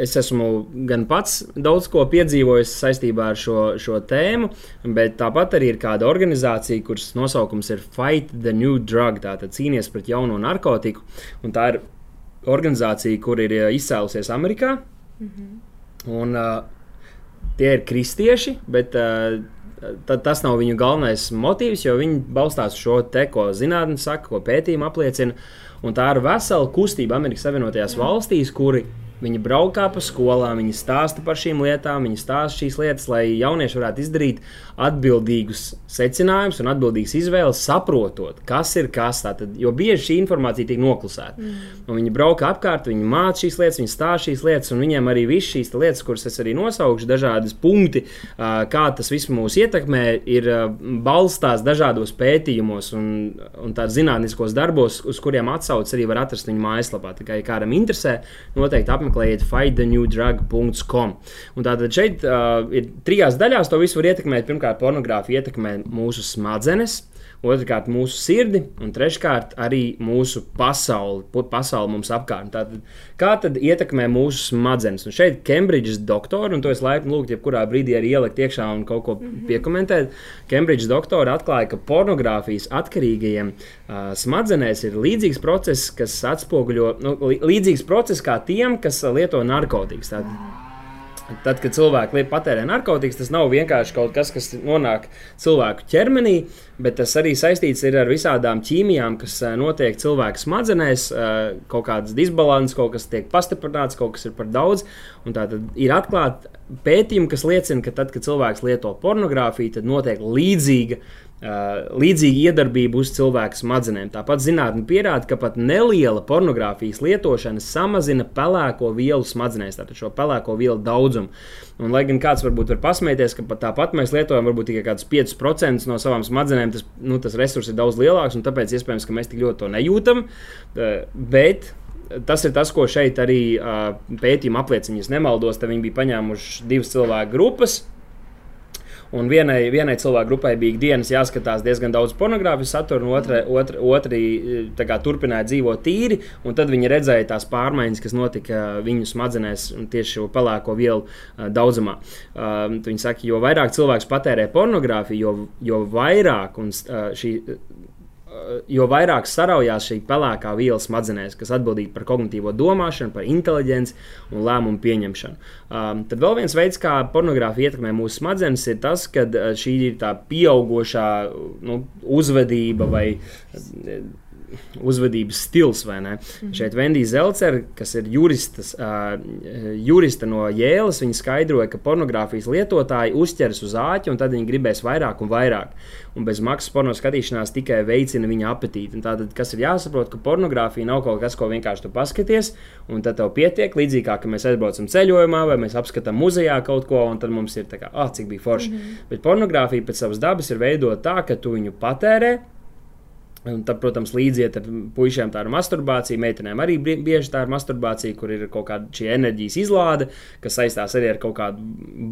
es esmu gan pats daudz ko piedzīvojis saistībā ar šo, šo tēmu, bet tāpat arī ir kāda organizācija, kuras nosaukums ir Fight the New Drug, tātad cīnīties pret jauno narkotiku. Un tā ir organizācija, kur ir eh, izcēlusies Amerikā. Mm -hmm. un, uh, tie ir kristieši, bet uh, tas nav viņu galvenais motīvs, jo viņi balstās uz šo te, ko zinātnē saka, ko pētījumi apliecina. Un tā ir vesela kustība Amerikas Savienotajās Jā. valstīs, kuri Viņi braukā pa skolām, viņi stāsta par šīm lietām, viņi stāsta šīs lietas, lai jaunieši varētu izdarīt atbildīgus secinājumus un atbildīgas izvēles, saprotot, kas ir kas. Tātad, jo bieži šī informācija tiek noklusēta. Mm. Un viņi brauc apkārt, viņi māca šīs lietas, viņi stāsta šīs lietas, un viņiem arī viss šīs lietas, kuras es arī nosaukšu, dažādas punkti, kā tas viss mūs ietekmē, ir balstās dažādos pētījumos un, un tādos zinātniskos darbos, uz kuriem atsaucas arī var atrast viņu mājaslapā. Tā kā ja kādam interesē, noteikti apmeklēt apmeklējiet fighthenewdrug.com. Un tātad šeit uh, ir trijās daļās to visu var ietekmēt. Pirmkārt, pornogrāfija ietekmē mūsu smadzenes. Otrakārt, mūsu sirdi, un treškārt, arī mūsu pasauli, pasauli mums apkārt. Tātad, kā tad ietekmē mūsu smadzenes? Un šeit Cambridge's doktori, un to es laipni lūgtu, jebkurā brīdī arī ielikt iekšā un kaut ko mm -hmm. piekomentēt. Cambridge's doktori atklāja, ka pornogrāfijas atkarīgajiem uh, smadzenēs ir līdzīgs process, kas atspoguļo, nu, līdzīgs process kā tiem, kas lieto narkotikas. Tātad, Tad, kad cilvēki patērē narkotikas, tas nav vienkārši kaut kas, kas nonāk cilvēku ķermenī, bet tas arī saistīts ar visādām ķīmijām, kas eh, notiek cilvēku smadzenēs. Eh, kaut kāds disbalans, kaut kas tiek pastiprināts, kaut kas ir par daudz. Tad ir atklāti pētījumi, kas liecina, ka tad, kad cilvēks lieto pornogrāfiju, tad notiek līdzīga līdzīga iedarbība uz cilvēku smadzenēm. Tāpat zinātnē pierāda, ka pat neliela pornogrāfijas lietošana samazina pelēko vielu smadzenēs, tātad šo pelēko vielu daudzumu. Un, lai gan kāds varbūt var pasmieties, ka pat tāpat mēs lietojam varbūt tikai kādus 5% no savām smadzenēm, tas, nu, tas resurs ir daudz lielāks, un tāpēc iespējams, ka mēs tik ļoti to nejūtam. Uh, bet tas ir tas, ko šeit arī uh, pētījumi apliecina. Ja nemaldos, tad viņi bija paņēmuši divas cilvēku grupas. Un vienai, vienai cilvēku grupai bija ikdienas jāskatās diezgan daudz pornogrāfijas satura, un otrai, otri, otri kā, turpināja dzīvot tīri. Tad viņi redzēja tās pārmaiņas, kas notika viņu smadzenēs tieši šo pelēko vielu daudzumā. Uh, viņi saka, jo vairāk cilvēks patērē pornogrāfiju, jo, jo vairāk šī jo vairāk saraujās šī pelēkā viela smadzenēs, kas atbildīga par kognitīvo domāšanu, par inteligenci un lēmumu pieņemšanu. Um, tad vēl viens veids, kā pornogrāfija ietekmē mūsu smadzenes, ir tas, ka šī ir tā pieaugušā nu, uzvedība vai uzvedības stils. Mm -hmm. Šeit Vendija Zelcer, kas ir juristas, uh, jurista no Jēlas, viņa skaidroja, ka pornogrāfijas lietotāji uzķeras uz āķi un tad viņi gribēs vairāk un vairāk. Un bez maksas porno skatīšanās tikai veicina viņa apetīti. Un tātad, kas ir jāsaprot, ka pornogrāfija nav kaut kas, ko vienkārši tu paskaties, un tad tev pietiek. Līdzīgi kā mēs aizbraucam ceļojumā, vai mēs apskatām muzejā kaut ko, un tad mums ir tā kā, ah, cik bija forši. Mm -hmm. Bet pornogrāfija pēc savas dabas ir veidota tā, ka tu viņu patērē Un tad, protams, līdziet puikiem tā ir masturbācija, meitenēm arī bieži tā ir masturbācija, kur ir kaut kāda šī enerģijas izlāde, kas saistās arī ar kaut kādu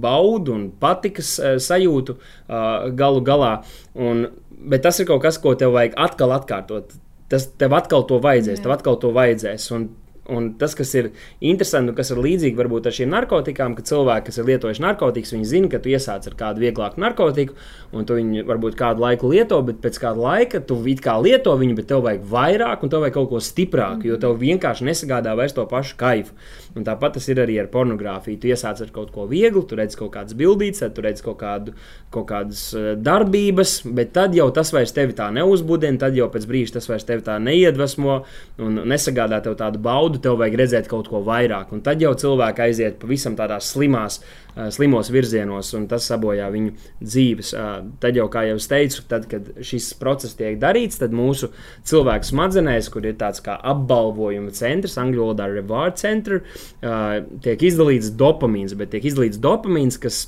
baudu un patikas uh, sajūtu uh, galu galā. Un, bet tas ir kaut kas, ko tev vajag atkal atkārtot. Tas tev atkal to vajadzēs, Jā. tev atkal to vajadzēs. Un Un tas, kas ir interesanti, un kas ir līdzīgi varbūt ar šīm narkotikām, ka cilvēki, kas ir lietojuši narkotikas, viņi zina, ka tu iesāc ar kādu vieglāku narkotiku, un tu viņu varbūt kādu laiku lieto, bet pēc kāda laika tu it kā lieto viņu, bet tev vajag vairāk, un tev vajag kaut ko stiprāku, jo tev vienkārši nesagādā vairs to pašu kaifu. Un tāpat tas ir arī ar pornogrāfiju. Tu iesāc ar kaut ko vieglu, tu redz kaut kādas bildītas, tu redz kaut, kādu, kaut kādas eh, darbības, bet tad jau tas vairs tevi tā neuzbudina, tad jau pēc brīža tas vairs tevi tā neiedvesmo un nesagādā tev tādu baudu, tev vajag redzēt kaut ko vairāk. Un tad jau cilvēki aiziet pavisam tādās slimās, uh, slimos virzienos, un tas sabojā viņu dzīves. Uh, tad jau, kā jau teicu, tad, kad šis process tiek darīts, tad mūsu cilvēku smadzenēs, kur ir tāds kā apbalvojuma centrs, angļu valodā reward center, uh, tiek izdalīts dopamīns, bet tiek izdalīts dopamīns, kas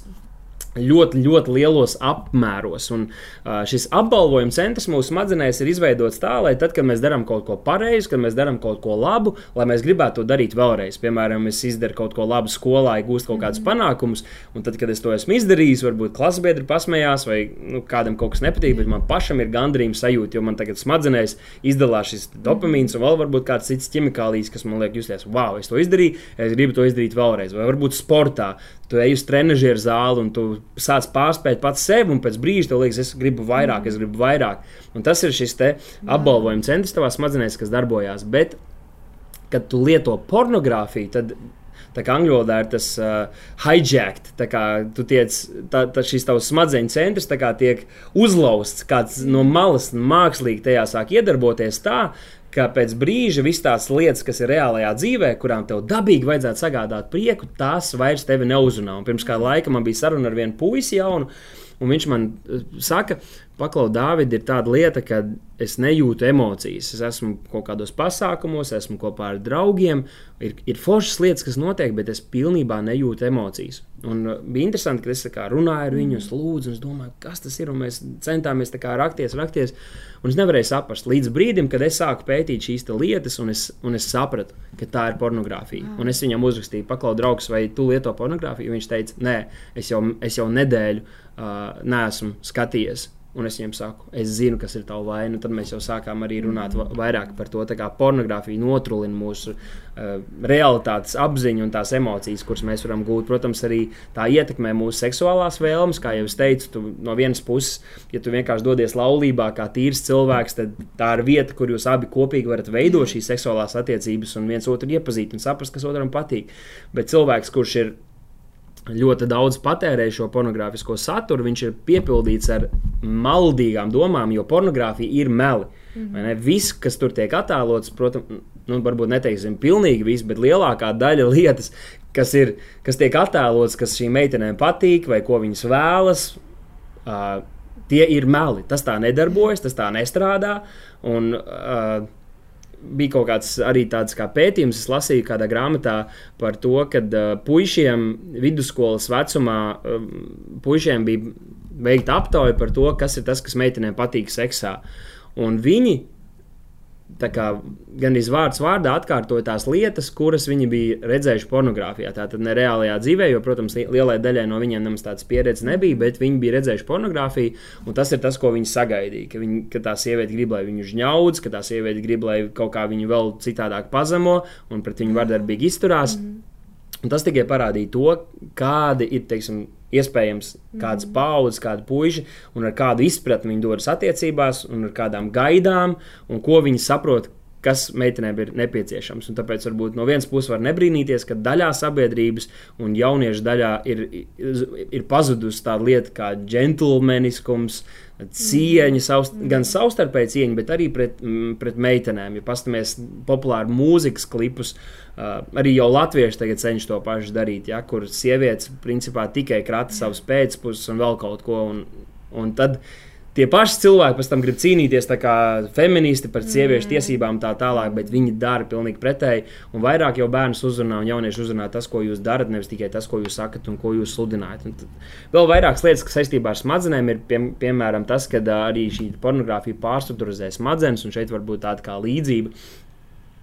ļoti, ļoti lielos apmēros. Un, uh, šis apbalvojuma centrs mūsu smadzenēs ir izveidots tā, lai tad, kad mēs darām kaut ko pareizi, kad mēs darām kaut ko labu, lai mēs gribētu to darīt vēlreiz. Piemēram, es izdaru kaut ko labu skolā, iegūstu kaut kādus panākumus, un tad, kad es to esmu izdarījis, varbūt klasbiedri pasmējās, vai nu, kādam kaut kas nepatīk, bet man pašam ir gandrījuma sajūta, jo man tagad smadzenēs izdalās šis dopamīns, un vēl varbūt kāds cits ķimikālijas, kas man liek justies, wow, es to izdarīju, es gribu to izdarīt vēlreiz. Vai varbūt sportā tu ej uz trenižera zāli un tu sāc pārspēt pats sevi, un pēc brīža tev liekas, es gribu vairāk, es gribu vairāk. Un tas ir šis apbalvojuma centrs tavā smadzenēs, kas darbojās. Bet, kad tu lieto pornogrāfiju, tad Tā kā angļu valodā ir tas uh, hijacked, tā kā tu tiec, tā, tā šis tavs smadzeņu centrs tiek uzlauzts, kāds no malas mākslīgi tajā sāk iedarboties tā, ka pēc brīža visas tās lietas, kas ir reālajā dzīvē, kurām tev dabīgi vajadzētu sagādāt prieku, tās vairs tevi neuzrunā. Un pirms kāda laika man bija saruna ar vienu puisi jaunu, un viņš man eh, saka, Paklau, Dārvid, ir tāda lieta, ka es nejūtu emocijas. Es esmu kaut kādos pasākumos, esmu kopā ar draugiem. Ir, ir foršas lietas, kas notiek, bet es pilnībā nejūtu emocijas. Un uh, bija interesanti, ka es kā, runāju ar viņu, es lūdzu, un es domāju, kas tas ir. Mēs centāmies kā, rakties, rakties. Un es nevarēju saprast līdz brīdim, kad es sāku pētīt šīs lietas, un es, un es sapratu, ka tā ir pornogrāfija. Un es viņam uzrakstīju, paklau, draugs, vai tu lieto pornogrāfiju? Viņš teica, nē, es jau, es jau nedēļu uh, neesmu skatījies Un es viņiem saku, es zinu, kas ir tava vaina. Tad mēs jau sākām arī runāt vairāk par to, kā pornogrāfija notrūlina mūsu uh, realitātes apziņu un tās emocijas, kuras mēs varam gūt. Protams, arī tā ietekmē mūsu seksuālās vēlmes. Kā jau es teicu, tu, no vienas puses, ja tu vienkārši dodies laulībā kā tīrs cilvēks, tad tā ir vieta, kur jūs abi kopīgi varat veidot šīs seksuālās attiecības un viens otru iepazīt un saprast, kas otram patīk. Bet cilvēks, kurš ir ļoti daudz patērē šo pornogrāfisko saturu, viņš ir piepildīts ar maldīgām domām, jo pornogrāfija ir meli. Mm -hmm. Viss, kas tur tiek attēlots, protams, nu, varbūt neteiksim pilnīgi viss, bet lielākā daļa lietas, kas, ir, kas tiek attēlots, kas šīm meitenēm patīk vai ko viņas vēlas, uh, tie ir meli. Tas tā nedarbojas, tas tā nestrādā. Un, uh, bija kaut kāds arī tāds kā pētījums, es lasīju kādā grāmatā par to, ka uh, puišiem vidusskolas vecumā uh, puišiem bija veikta aptauja par to, kas ir tas, kas meitenēm patīk seksā. Un viņi gan izvārds vārdā atkārtoja tās lietas, kuras viņi bija redzējuši pornogrāfijā. Tātad ne reālajā dzīvē, jo, protams, lielai daļai no viņiem nemaz tādas pieredzes nebija, bet viņi bija redzējuši pornogrāfiju, un tas ir tas, ko viņi sagaidīja. Ka, viņi, ka tā sieviete grib, lai viņu žņaudz, ka tā sieviete grib, lai kaut kā viņu vēl citādāk pazemo un pret viņu vardarbīgi izturās. Mm -hmm. Un tas tikai parādīja to, kādi ir teiksim, iespējams kādas mm. paudzes, kādi puiši, un ar kādu izpratni viņi dodas attiecībās, un ar kādām gaidām, un ko viņi saprot, kas meitenēm ir nepieciešams. Un tāpēc varbūt no vienas puses var nebrīnīties, ka daļā sabiedrības un jauniešu daļā ir, ir pazudusi tāda lieta kā džentlmeniskums, cieņa, savst, mm. gan savstarpēji cieņa, bet arī pret, pret meitenēm. Ja paskatāmies populāru mūzikas klipus, uh, Uh, arī jau latvieši tagad cenšas to pašu darīt, ja, kur sievietes principā tikai krata savus pēcpuses un vēl kaut ko. Un, un tad tie paši cilvēki pēc tam grib cīnīties kā feministi par sieviešu mm. tiesībām tā tālāk, bet viņi dara pilnīgi pretēji. Un vairāk jau bērnus uzrunā un jaunieši uzrunā tas, ko jūs darat, nevis tikai tas, ko jūs sakat un ko jūs sludinājat. Vēl vairākas lietas, kas saistībā ar smadzenēm, ir pie, piemēram tas, ka arī šī pornogrāfija pārstruktūrizē smadzenes, un šeit var būt tāda kā līdzība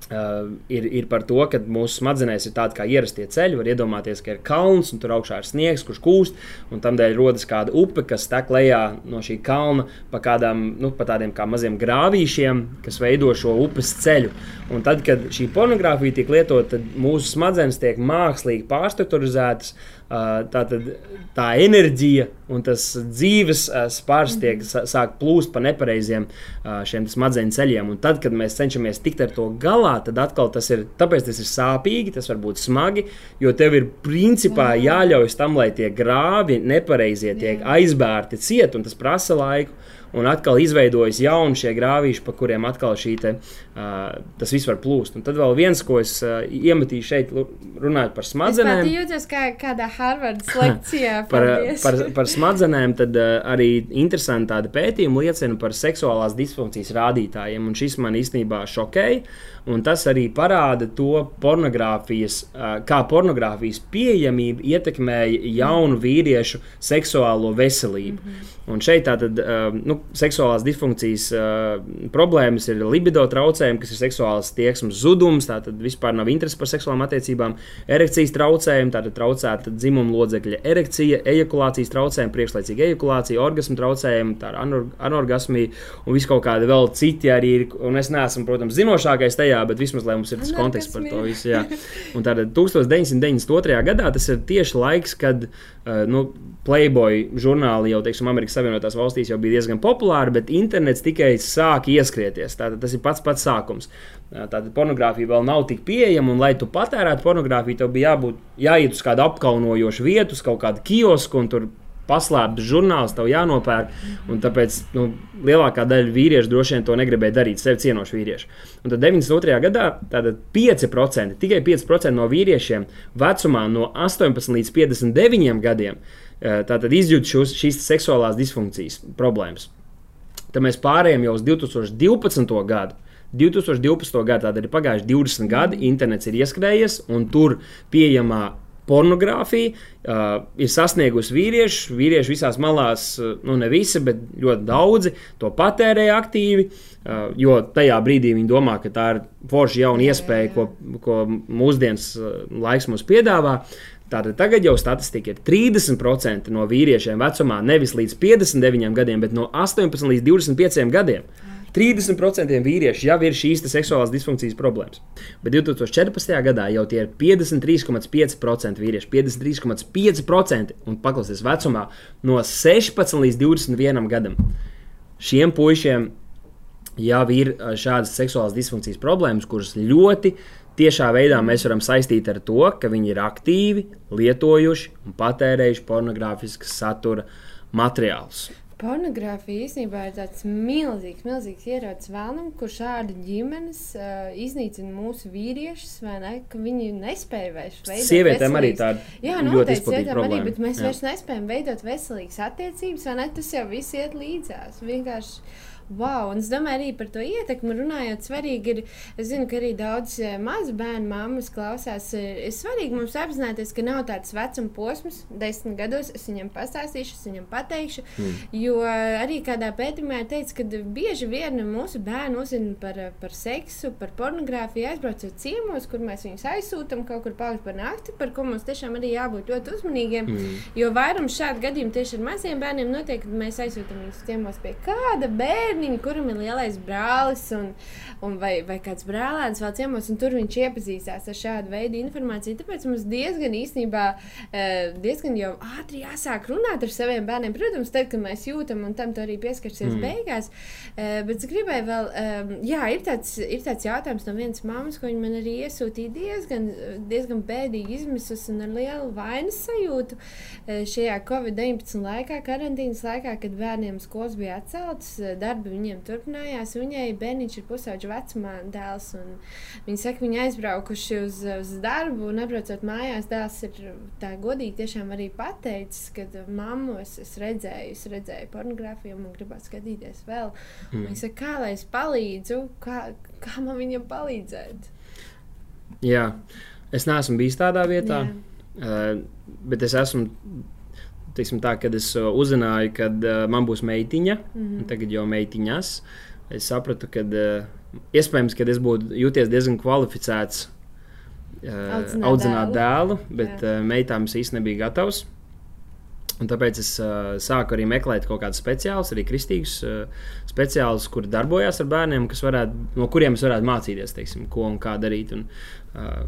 Uh, ir, ir par to, ka mūsu smadzenēs ir tādi kā ierastie ceļi. Var iedomāties, ka ir kalns un tur augšā ir sniegs, kurš kūst. Tādēļ rodas kāda upe, kas tek lejā no šī kalna pa, kādām, nu, pa tādiem kā maziem grāvīšiem, kas veido šo upes ceļu. Un tad, kad šī pornogrāfija tiek lietota, tad mūsu smadzenes tiek mākslīgi pārstrukturizētas. Tā, tad, tā enerģija un tas dzīves spārs tiek sāk plūst pa nepareiziem šiem smadzeņu ceļiem. Un tad, kad mēs cenšamies tikt ar to galā, tad atkal tas ir, tāpēc tas ir sāpīgi, tas var būt smagi, jo tev ir principā jāļauj tam, lai tie grāvi nepareizie tiek aizbērti ciet, un tas prasa laiku. Un atkal izveidojas jauni šie grāvīši, pa kuriem atkal te, uh, tas viss var plūst. Un tad vēl viens, ko es iemetīju šeit, runājot par smadzenēm. Es jūtos kā kādā Harvardas lekcijā. par, par, par smadzenēm, tad arī interesanti tādi pētījumi liecina par seksuālās disfunkcijas rādītājiem, un šis man īstenībā šokēja. Un tas arī parāda to, pornogrāfijas, kā pornogrāfijas pieejamība ietekmēja jaunu vīriešu seksuālo veselību. Mm -hmm. Un šeit tātad nu, seksuālās disfunkcijas problēmas ir libido traucējumi, kas ir seksuālas tieksmes zudums, tātad vispār nav interesi par seksuālām attiecībām, erekcijas traucējumi, tātad traucēta dzimuma lodzekļa erekcija, ejakulācijas traucējumi, priekšlaicīga ejakulācija, orgasmu traucējumi, tā ir anorgasmija un viss kaut kādi vēl citi arī ir. Un es neesmu, protams, zinošākais tajā jā, bet vismaz lai mums ir tas konteksts par to visu. Jā. Un tātad 1992. gadā tas ir tieši laiks, kad uh, nu, Playboy žurnāli jau, teiksim, Amerikas Savienotās valstīs jau bija diezgan populāri, bet internets tikai sāk ieskrieties. Tātad tas ir pats pats sākums. Tātad pornogrāfija vēl nav tik pieejama, un lai tu patērētu pornogrāfiju, tev bija jābūt, jāiet uz kādu apkaunojošu vietu, uz kaut kādu kiosku, un tur paslēpts žurnāls, tev jānopērk. Tāpēc nu, lielākā daļa vīriešu droši vien to negribēja darīt, sevi cienoši vīrieši. Un tad 92. gadā 5%, tikai 5% no vīriešiem vecumā no 18 līdz 59 gadiem izjūt šos, šīs seksuālās disfunkcijas problēmas. Tad mēs pārējām jau uz 2012. gadu. 2012. gadā tad ir pagājuši 20 gadi, internets ir ieskrējies, un tur pieejamā pornogrāfija uh, ir sasniegusi vīriešu. Vīrieši visās malās, nu ne visi, bet ļoti daudzi to patērē aktīvi. Uh, jo tajā brīdī viņi domā, ka tā ir forša jauna iespēja, ko, ko mūsdienas laiks mums piedāvā. Tātad tagad jau statistika ir 30% no vīriešiem vecumā nevis līdz 59 gadiem, bet no 18 līdz 25 gadiem. 30% vīrieši jau ir šīs seksuālās disfunkcijas problēmas. Bet 2014. gadā jau tie ir 53,5% vīrieši, 53,5% un paklausies vecumā no 16 līdz 21 gadam. Šiem puišiem jau ir šādas seksuālās disfunkcijas problēmas, kuras ļoti tiešā veidā mēs varam saistīt ar to, ka viņi ir aktīvi lietojuši un patērējuši pornogrāfiskas satura materiālus. Pornogrāfija īstenībā ir tāds milzīgs, milzīgs ierocis vēlnam, kur šādi ģimenes uh, iznīcina mūsu vīriešus, vai ne? Ka viņi nespēja vairs veidot. Sievietēm arī tāda. Jā, noteikti sievietēm arī, bet mēs Jā. vairs nespējam veidot veselīgas attiecības, vai ne? Tas jau viss iet līdzās. Vienkārši Wow, un es domāju, arī par to ietekmi runājot, svarīgi ir, es zinu, ka arī daudz eh, mazu bērnu mammas klausās. Ir svarīgi mums apzināties, ka nav tāds vecuma posms, desmit gados es viņam pastāstīšu, es viņam pateikšu. Mm. Jo arī kādā pētījumā ir teikts, ka bieži vien mūsu bērni uzzina par, par seksu, par pornogrāfiju, aizbraucot ciemos, kur mēs viņus aizsūtām kaut kur palikt par nakti, par ko mums tiešām arī jābūt ļoti uzmanīgiem. Mm. Jo vairums šādu gadījumu tieši ar maziem bērniem notiek, kad mēs aizsūtām viņus ciemos pie kāda bērna bērniņu, kuram ir lielais brālis un, un vai, vai kāds brālēns vēl ciemos, un tur viņš iepazīstās ar šādu veidu informāciju. Tāpēc mums diezgan īstenībā eh, diezgan jau ātri jāsāk runāt ar saviem bērniem. Protams, tad, kad mēs jūtam, un tam arī pieskarsies mm. beigās. Eh, bet es gribēju vēl, eh, jā, ir tāds, ir tāds jautājums no vienas mammas, ko viņa man arī iesūtīja diezgan, diezgan bēdīgi izmisusi un ar lielu vainas sajūtu šajā Covid-19 laikā, karantīnas laikā, kad bērniem skolas bija atceltas, darbi darbi viņiem turpinājās. Viņai bērniņš ir pusauģa vecumā dēls. Viņa saka, viņi aizbraukuši uz, uz darbu un atbraucot mājās. Dēls ir tā godīgi tiešām arī pateicis, ka mammu es, es redzēju, es redzēju pornogrāfiju un man gribētu skatīties vēl. Mm. Viņa saka, kā lai es palīdzu, kā, kā man viņam palīdzēt? Jā, es neesmu bijis tādā vietā, uh, bet es esmu teiksim, tā, kad es uh, uzzināju, ka uh, man būs meitiņa, mm -hmm. tagad jau meitiņas. es sapratu, ka uh, iespējams, ka es būtu jūties diezgan kvalificēts uh, audzināt, audzināt dēlu, dēlu bet uh, meitām es īstenībā nebiju gatavs. Un tāpēc es uh, sāku arī meklēt kaut kādus speciālus, arī kristīgus uh, speciālus, kuri darbojās ar bērniem, varētu, no kuriem es varētu mācīties, teiksim, ko un kā darīt. Un, uh,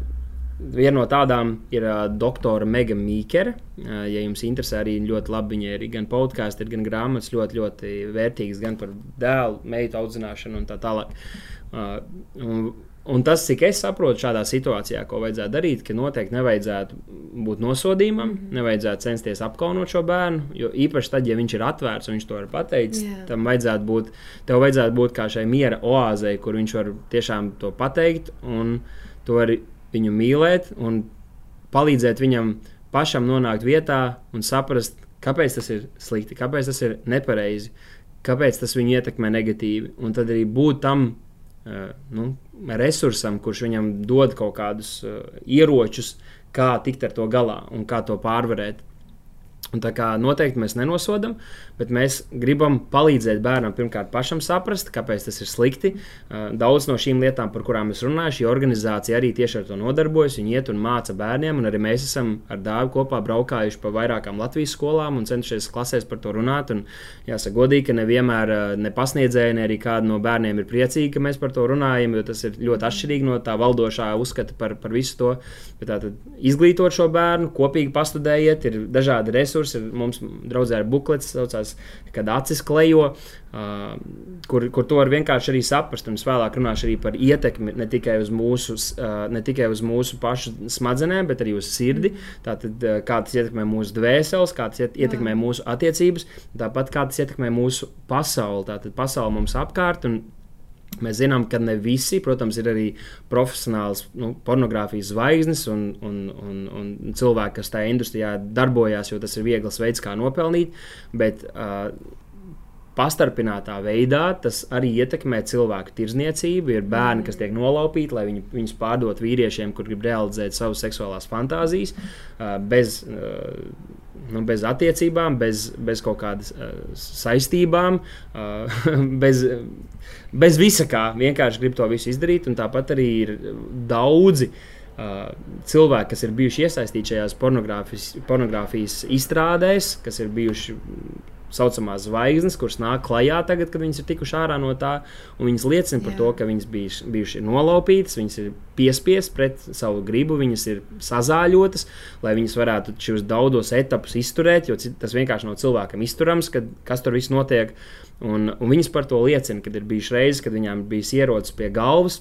Viena no tādām ir uh, doktora Mega Mīkere. Uh, ja jums interesē, arī ļoti labi viņa ir gan podkāsts, gan grāmatas, ļoti, ļoti vērtīgas gan par dēlu, meitu audzināšanu un tā tālāk. Uh, un, Un tas, cik es saprotu, šādā situācijā, ko vajadzētu darīt, ka noteikti nevajadzētu būt nosodījumam, mm -hmm. nevajadzētu censties apkaunot šo bērnu. Jo īpaši tad, ja viņš ir atvērts un viņš to ir pateicis, yeah. tam vajadzētu būt, tev vajadzētu būt kā šai miera oāzei, kur viņš var tiešām to pateikt un to arī viņu mīlēt un palīdzēt viņam pašam nonākt vietā un saprast, kāpēc tas ir slikti, kāpēc tas ir nepareizi, kāpēc tas viņu ietekmē negatīvi. Un tad arī būt tam uh, nu, resursam, kurš viņam dod kaut kādus uh, ieročus, kā tikt ar to galā un kā to pārvarēt. Un tā kā noteikti mēs nenosodām, bet mēs gribam palīdzēt bērnam pirmkārt pašam saprast, kāpēc tas ir slikti. Daudz no šīm lietām, par kurām es runāju, šī organizācija arī tieši ar to nodarbojas. Viņi iet un māca bērniem, un arī mēs esam ar dāvu kopā braukājuši pa vairākām Latvijas skolām un cenšies klasēs par to runāt. Un, jāsaka, godīgi, ka nevienmēr ne pasniedzēji, ne arī kādi no bērniem ir priecīgi, ka mēs par to runājam, jo tas ir ļoti atšķirīgi no tā valdošā uzskata par, par visu to. Bet tātad izglītot šo bērnu, kopīgi pastudējiet, ir dažādi resursi. Mums draudzē ir buklets, saucās, kad acis klejo, uh, kur, kur to var vienkārši arī saprast. Un es vēlāk runāšu arī par ietekmi ne tikai uz mūsu, uh, ne tikai uz mūsu pašu smadzenēm, bet arī uz sirdi. Tātad, uh, kā tas ietekmē mūsu dvēseles, kā tas ietekmē mūsu attiecības, tāpat kā tas ietekmē mūsu pasauli. Tātad pasauli mums apkārt. Un, Mēs zinām, ka ne visi, protams, ir arī profesionāls nu, pornogrāfijas zvaigznes un, un, un, un cilvēki, kas tajā industrijā darbojās, jo tas ir viegls veids, kā nopelnīt. Bet, uh, Pastarpinātā veidā tas arī ietekmē cilvēku tirzniecību. Ir bērni, kas tiek nolaupīti, lai viņi, viņus pārdotu vīriešiem, kur grib realizēt savas seksuālās fantāzijas, uh, bez, uh, nu, bez attiecībām, bez, bez kaut kādas uh, saistībām, uh, bez, bez visa kā. Vienkārši grib to visu izdarīt, un tāpat arī ir daudzi. Uh, cilvēki, kas ir bijuši iesaistīti šajās pornogrāfijas, pornogrāfijas izstrādēs, kas ir bijuši saucamās zvaigznes, kuras nāk klajā tagad, kad viņas ir tikušas ārā no tā, un viņas liecina par Jā. to, ka viņas bijuši, bijuši nolaupītas, viņas ir piespiestas pret savu gribu, viņas ir sazāļotas, lai viņas varētu šos daudzos etapus izturēt, jo tas vienkārši nav cilvēkam izturams, kad, kas tur viss notiek. Un, un viņas par to liecina, kad ir bijušas reizes, kad viņām bija ierocis pie galvas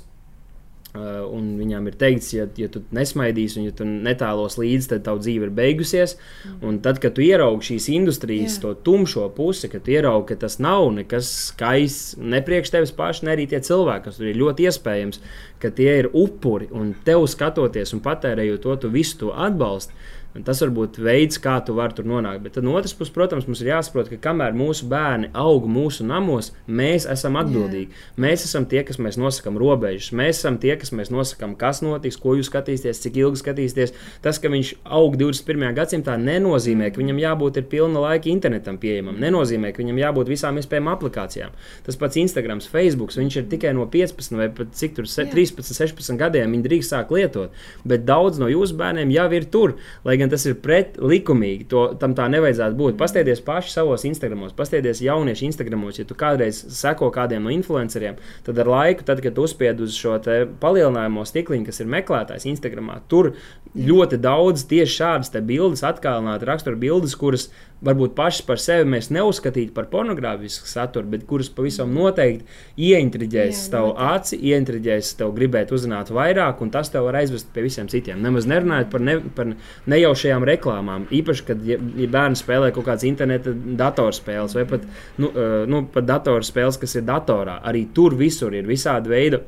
Uh, un viņām ir teikts, ja, ja tu nesmaidīsi un ja tu netālos līdzi, tad tava dzīve ir beigusies. Mm. Un tad, kad tu ieraugi šīs industrijas, yeah. to tumšo pusi, kad tu ieraugi, ka tas nav nekas skaists ne priekš tevis paša, ne arī tie cilvēki, kas tur ir ļoti iespējams, ka tie ir upuri un tev skatoties un patērējot to, tu visu to atbalsti. Un tas var būt veids, kā tu vari tur nonākt. Bet no otras puses, protams, mums ir jāsaprot, ka kamēr mūsu bērni aug mūsu namos, mēs esam atbildīgi. Yeah. Mēs esam tie, kas nosakām robežas. Mēs esam tie, kas nosakām, kas notiks, ko jūs skatīsieties, cik ilgi skatīsieties. Tas, ka viņš aug 21. gadsimtā, nenozīmē, ka viņam jābūt pilna laika internetam pieejamam. Nenozīmē, ka viņam jābūt visām iespējamām aplikācijām. Tas pats Instagram, Facebook, viņš ir tikai no 15 vai pat cik tur 13, 16 gadiem. Viņi drīkst sākt lietot. Bet daudz no jūsu bērniem jau ir tur. Lai gan tas ir pretlikumīgi. To, tam tā nevajadzētu būt. Pastieties paši savos Instagramos, pastieties jauniešu Instagramos. Ja tu kādreiz seko kādiem no influenceriem, tad ar laiku, tad, kad uzspied uz šo palielinājumu stikliņu, kas ir meklētājs Instagramā, tur ļoti daudz tieši šādas bildes, atkalināti rakstura bildes, kuras varbūt pašas par sevi mēs neuzskatītu par pornogrāfisku saturu, bet kuras pavisam noteikti ieintriģēs tavu aci, ieintriģēs tev gribēt uzzināt vairāk, un tas tev var aizvest pie visiem citiem. Nemaz nerunājot par, ne, par nejaušajām reklāmām. Īpaši, kad ja, ja bērni spēlē kaut kādas interneta datorspēles vai pat, nu, uh, nu, pat datorspēles, kas ir datorā. Arī tur visur ir visādi veidi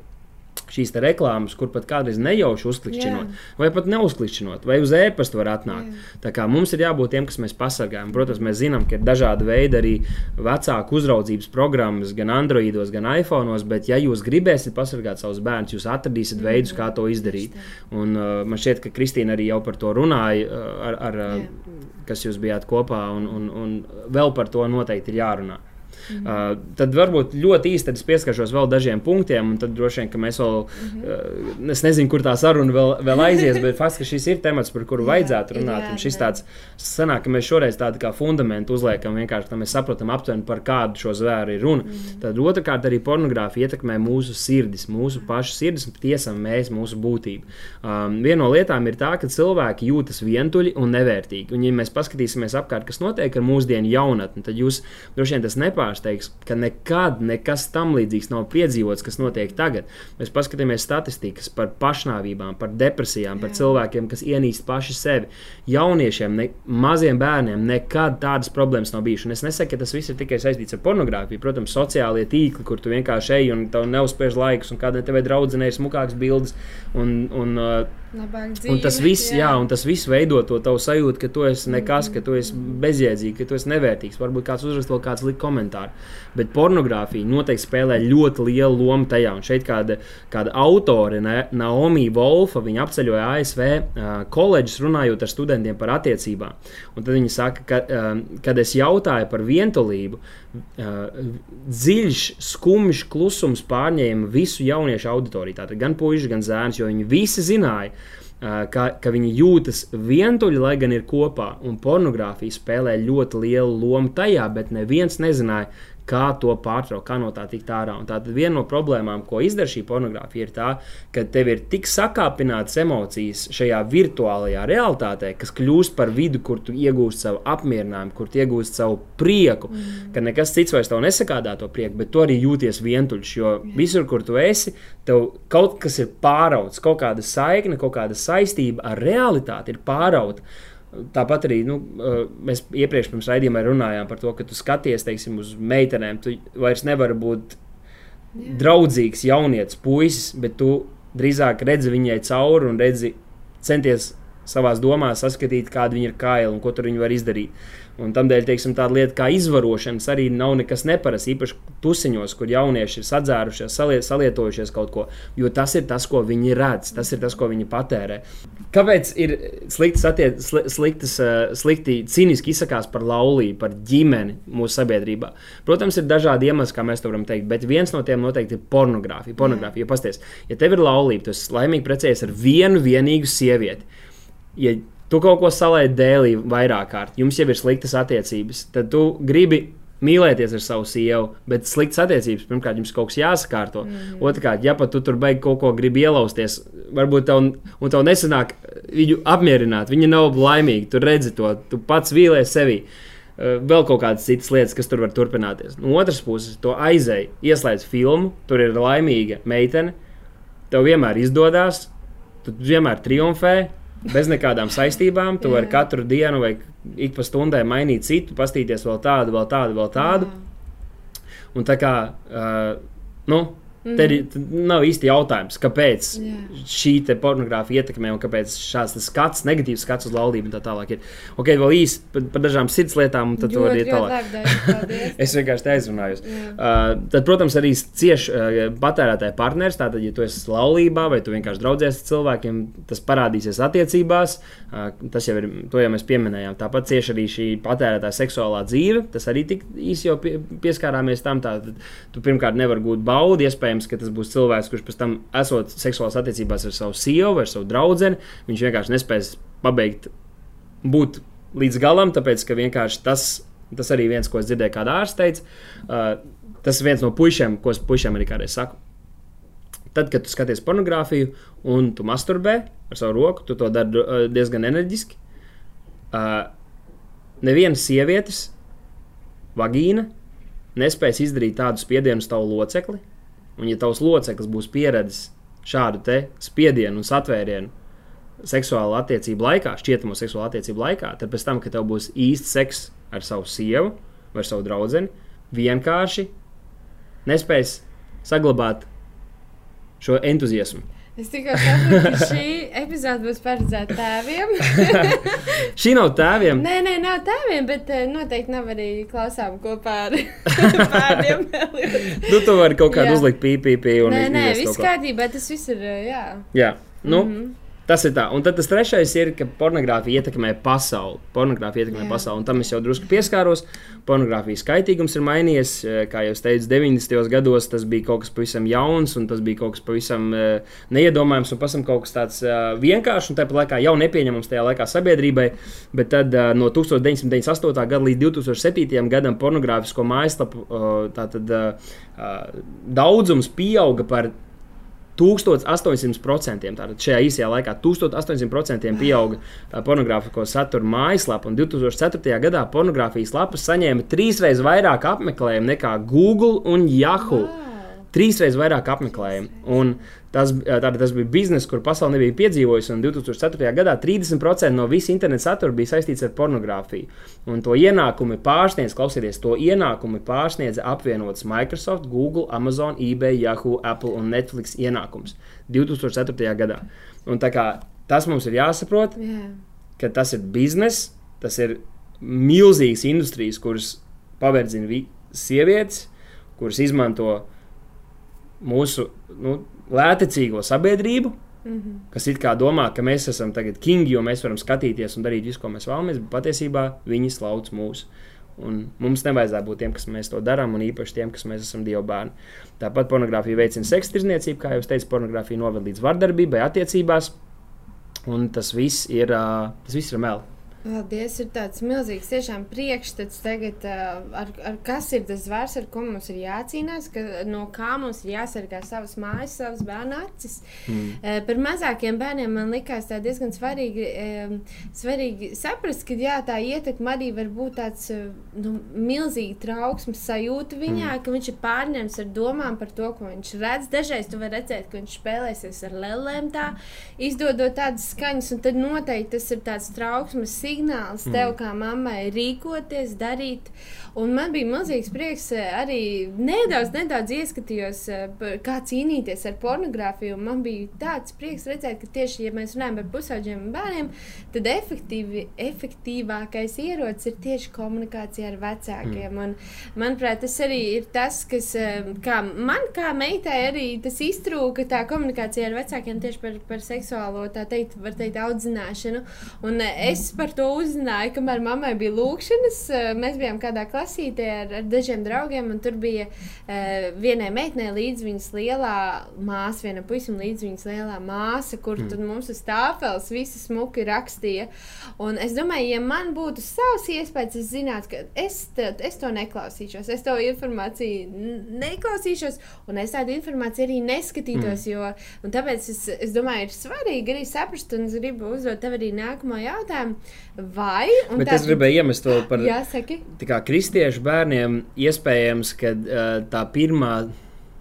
šīs reklāmas, kur pat kādreiz nejauši uzklikšķinot, Jā. vai pat neuzklikšķinot, vai uz e-pasta var atnākt. Jā. Tā kā mums ir jābūt tiem, kas mēs pasargājam. Protams, mēs zinām, ka ir dažādi veidi arī vecāku uzraudzības programmas, gan Androidos, gan iPhone, bet, ja jūs gribēsiet pasargāt savus bērnus, jūs atradīsiet mm. veidus, kā to izdarīt. Un, uh, man šķiet, ka Kristīna arī jau par to runāja, uh, ar, ar, uh, kas jūs bijāt kopā, un, un, un vēl par to noteikti ir jārunā. Mm -hmm. uh, tad varbūt ļoti īsti es pieskaršos vēl dažiem punktiem, un tad droši vien, ka mēs vēl, mm -hmm. uh, es nezinu, kur tā saruna vēl, vēl aizies, bet fakts, ka šis ir temats, par kuru vajadzētu runāt. Jā, šis tāds sanāk, ka mēs šoreiz tādu kā fundamentu uzliekam, vienkārši tā mēs saprotam aptuveni, par kādu šo zvēru ir runa. Mm -hmm. Tad otrkārt arī pornogrāfija ietekmē mūsu sirdis, mūsu pašu sirdis, un tiesam mēs mūsu būtību. Um, viena no lietām ir tā, ka cilvēki jūtas vientuļi un nevērtīgi. Un, ja mēs paskatīsimies apkārt, kas notiek ar mūsdienu jaunatni, tad jūs droši vien tas nepārāk nepārsteigs, ka nekad nekas tam līdzīgs nav piedzīvots, kas notiek tagad. Mēs paskatāmies statistikas par pašnāvībām, par depresijām, par Jā. cilvēkiem, kas ienīst paši sevi. Jauniešiem, ne, maziem bērniem nekad tādas problēmas nav bijušas. Es nesaku, ka tas viss ir tikai saistīts ar pornogrāfiju. Protams, sociālie tīkli, kur tu vienkārši ej un tev neuzspiež laikus, un kādai tevai draudzenei ir smukāks bildes. Un, un, uh, Dzīve, un tas viss, jā. Jā, un tas viss veido to tavu sajūtu, ka tu esi nekas, ka tu esi bezjēdzīgs, ka tu esi nevērtīgs. Varbūt kāds uzrakst vēl kāds likt komentāru. Bet pornogrāfija noteikti spēlē ļoti lielu lomu tajā. Un šeit kāda, kāda autore, Naomi Wolfa, viņa apceļoja ASV uh, koledžus runājot ar studentiem par attiecībām. Un tad viņa saka, ka, uh, kad es jautāju par vientulību, uh, dziļš, skumjš klusums pārņēma visu jauniešu auditoriju. Tātad gan puikas, gan zēns, jo viņi visi zināja, ka, ka viņi jūtas vientuļi, lai gan ir kopā. Un pornogrāfija spēlē ļoti lielu lomu tajā, bet neviens nezināja, kā to pārtraukt, kā no tā tikt ārā. Un tātad viena no problēmām, ko izdara šī pornogrāfija, ir tā, ka tev ir tik sakāpinātas emocijas šajā virtuālajā realitātē, kas kļūst par vidu, kur tu iegūsti savu apmierinājumu, kur tu iegūsti savu prieku, mm. ka nekas cits vairs tev nesakādā to prieku, bet tu arī jūties vientuļš. Jo yeah. visur, kur tu esi, tev kaut kas ir pārauts, kaut kāda saikne, kaut kāda saistība ar realitāti ir pārauta. Tāpat arī nu, mēs iepriekš pirms raidījumā runājām par to, ka tu skaties teiksim, uz meitenēm. Tu vairs nevari būt Jā. draudzīgs jaunietis, puisis, bet tu drīzāk redzi viņai cauri un redzi, centies savā domās saskatīt, kāda viņa ir kaila un ko tur viņa var izdarīt. Un tādēļ teiksim, tāda lieta kā izvarošanas arī nav nekas neparasts. Īpaši tusiņos, kur jaunieši ir sadzērušies, saliet, salietojušies kaut ko. Jo tas ir tas, ko viņi redz, tas ir tas, ko viņi patērē. Kāpēc ir sliktas, attiec, sliktas, slikti cīniski izsakās par laulību, par ģimeni mūsu sabiedrībā? Protams, ir dažādi iemesli, kā mēs to varam teikt, bet viens no tiem noteikti ir pornogrāfija. pornogrāfija. Jo, pasties, ja tev ir laulība, esi laimīgi precējies ar vienu vienīgu sievieti. Ja tu kaut ko salēji dēlī vairāk kārt, jums jau ir sliktas attiecības, tad tu gribi mīlēties ar savu sievu, bet sliktas attiecības, pirmkārt, jums kaut kas jāsakārto. Mm. Otrkārt, ja pat tu tur beigās kaut ko gribi ielausties, varbūt tev, un tev nesanāk viņu apmierināt, viņa nav laimīga, tu redzi to, tu pats vīlies sevi. Uh, vēl kaut kādas citas lietas, kas tur var turpināties. No otras puses, to aizēji, ieslēdz filmu, tur ir laimīga meitene, tev vienmēr izdodas, tu vienmēr triumfē, bez nekādām saistībām. Tu vari katru dienu vai ik pa stundai mainīt citu, pastīties vēl tādu, vēl tādu, vēl tādu. Un tā kā, uh, nu, Mm. Te ir, nav īsti jautājums, kāpēc yeah. šī pornogrāfija ietekmē un kāpēc šāds skats, negatīvs skats uz laulību un tā tālāk ir. Ok, vēl īsi par, par dažām sirds lietām, un tad to arī tālāk. es vienkārši aizrunājos. Yeah. Uh, tad, protams, arī cieši uh, patērētāja partneris. Tātad, ja tu esi laulībā vai tu vienkārši draudzies ar cilvēkiem, tas parādīsies attiecībās. Uh, tas jau ir, to jau mēs pieminējām. Tāpat cieši arī šī patērētāja seksuālā dzīve. Tas arī tik īsi jau pie, pieskārāmies tam. Tātad, tu pirmkārt nevari gūt baudu, iespējams iespējams, ka tas būs cilvēks, kurš pēc tam, esot seksuālās attiecībās ar savu sievu vai savu draugu, viņš vienkārši nespēs pabeigt būt līdz galam, tāpēc ka vienkārši tas, tas arī viens, ko es dzirdēju, kāda ārsta teica. Uh, tas ir viens no puišiem, ko es puišiem arī kādreiz saku. Tad, kad tu skaties pornogrāfiju un tu masturbē ar savu roku, tu to dari uh, diezgan enerģiski. Uh, Nevienas sievietes vagīna nespēs izdarīt tādu spiedienu uz tavu locekli, Un, ja tavs loceklis būs pieredzējis šādu spiedienu un satvērienu seksuālu attiecību laikā, šķietamo seksuālu attiecību laikā, tad pēc tam, kad tev būs īsts seks ar savu sievu vai savu draugu, vienkārši nespēs saglabāt šo entuziasmu. Es tikai saprotu, ka šī epizode būs paredzēta tēviem. šī nav tēviem. Nē, nē, nav tēviem, bet eh, noteikti nav arī klausām kopā ar bērniem. nu, tu vari kaut kādu uzlikt pīpīpī. Nē, nē, viss kārtībā, tas viss ir, eh, jā. Jā, nu. Mm -hmm. Tas ir tā. Un tad tas trešais ir, ka pornogrāfija ietekmē pasauli. Pornogrāfija ietekmē Jā. pasauli. Un tam es jau drusku pieskāros. Pornogrāfijas kaitīgums ir mainījies. Eh, Kā jau teicu, 90. gados tas bija kaut kas pavisam jauns, un tas bija kaut kas pavisam eh, neiedomājams, un pavisam kaut kas tāds eh, vienkāršs un tāpat laikā jau nepieņemams tajā laikā sabiedrībai. Bet tad eh, no 1998. gada līdz 2007. gadam pornogrāfisko mājaslapu tātad, daudzums pieauga par 1800%. Tātad šajā īsajā laikā 1800% pieauga pornogrāfisko satura mājaslapa, un 2004. gadā pornogrāfijas lapas saņēma trīsreiz vairāk apmeklējumu nekā Google un Yahoo. Trīsreiz vairāk apmeklējumu. Un Tas, tātad, tas bija bizness, kur pasaule nebija piedzīvojusi. Un 2004. gadā 30% no visa interneta satura bija saistīts ar pornogrāfiju. Un to ienākumi pārsniedz, klausieties, to ienākumi pārsniedz apvienotas Microsoft, Google, Amazon, eBay, Yahoo, Apple un Netflix ienākums 2004. gadā. Un tā kā tas mums ir jāsaprot, Jā. ka tas ir bizness, tas ir milzīgas industrijas, kuras paverdzina vi- sievietes, kuras izmanto mūsu nu, lētecīgo sabiedrību, Mm -hmm. kas it kā domā, ka mēs esam tagad kingi, jo mēs varam skatīties un darīt visu, ko mēs vēlamies, bet patiesībā viņi slauc mūs. Un mums nevajadzētu būt tiem, kas mēs to darām, un īpaši tiem, kas mēs esam dievu bērni. Tāpat pornogrāfija veicina seksa tirzniecību, kā jau es teicu, pornogrāfija noved līdz vardarbībai, attiecībās. Un tas viss ir, ā, tas viss ir meli. Paldies, ir tāds milzīgs tiešām priekšstats tagad, ar, ar kas ir tas zvērs, ar ko mums ir jācīnās, ka, no kā mums ir jāsargā savas mājas, savas bērnu acis. Mm. Par mazākiem bērniem man likās tā diezgan svarīgi, svarīgi saprast, ka jā, tā ietekme arī var būt tāds nu, milzīgi trauksmes sajūta viņā, mm. ka viņš ir pārņemts ar domām par to, ko viņš redz. Dažreiz tu vari redzēt, ka viņš spēlēsies ar lēlēm, tā, izdodot tādas skaņas, un tad noteikti tas ir tāds trauksmes signāls tev, mm. kā mammai, rīkoties, darīt. Un man bija milzīgs prieks eh, arī nedaudz, nedaudz ieskatījos, eh, kā cīnīties ar pornogrāfiju. Man bija tāds prieks redzēt, ka tieši, ja mēs runājam par pusauģiem un bērniem, tad efektīvi, efektīvākais ierocis ir tieši komunikācija ar vecākiem. Mm. Un, manuprāt, tas arī ir tas, kas eh, kā man, kā meitai, arī tas iztrūka tā komunikācija ar vecākiem tieši par, par seksuālo, tā teikt, var teikt, audzināšanu. Un es par to uzzināju, kamēr mammai bija lūkšanas. eh, Mēs bijām kādā klasītē ar, ar dažiem draugiem, un tur bija uh, vienai meitenei līdz viņas lielā māsa, viena puisim līdz viņas lielā māsa, kur mm. tad mums uz tāfeles visi smuki rakstīja. Un es domāju, ja man būtu savs iespējas, es zinātu, ka es, te, es to neklausīšos, es to informāciju neklausīšos, un es tādu informāciju arī neskatītos. Mm. Jo, tāpēc es, es domāju, ir svarīgi arī saprast, un es gribu uzdot tev arī nākamo jautājumu. Vai? un Bet tā- es gribēju iemest to par Jā, saki. tā kā kristiešu bērniem iespējams, ka uh, tā pirmā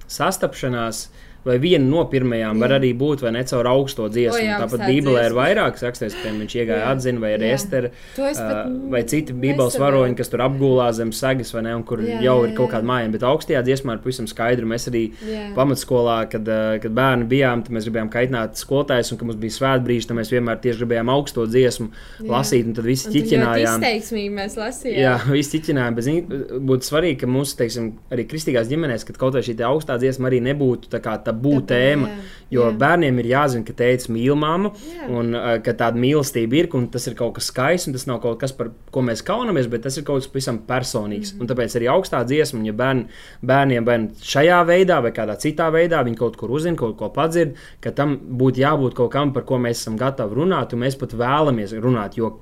sastapšanās. Vai viena no pirmajām var Jā. arī būt, vai ne caur augsto dziesmu. O, jā, Tāpat Bībelē ir vairākas rakstīts, piemēram, viņš iegāja atzina, vai arī Jā. Ester, To es pat uh, vai citi Bībeles varoņi, kas tur apgulā zem sagas, vai ne, un kur Jā, jau jā, ir kaut kāda māja. Bet augstajā dziesmā ir pavisam skaidri. Mēs arī Jā. pamatskolā, kad, kad bērni bijām, tad mēs gribējām kaitināt skolotājus, un kad mums bija svētbrīži, tad mēs vienmēr tieši gribējām augsto dziesmu Jā. lasīt, un tad visi ķiķinājām. izteiksmīgi mēs lasījām. Jā, viss ķiķinājumi, bet zini, būtu svarīgi, ka mūsu, teiksim, arī kristīgās ģimenēs, kad kaut vai šī augstā dziesma arī nebūtu tā kā tabū Tabū, tēma. jā, Jo jā. bērniem ir jāzina, ka tēvs mīl mammu, Jā. un uh, ka tāda mīlestība ir, un tas ir kaut kas skaists, un tas nav kaut kas, par ko mēs kaunamies, bet tas ir kaut kas pavisam personīgs. Mm -hmm. Un tāpēc arī augstā dziesma, un ja bērn, bērniem nu šajā veidā, vai kādā citā veidā viņi kaut kur uzzina, kaut ko padzird, ka tam būtu jābūt kaut kam, par ko mēs esam gatavi runāt, un mēs pat vēlamies runāt. Jo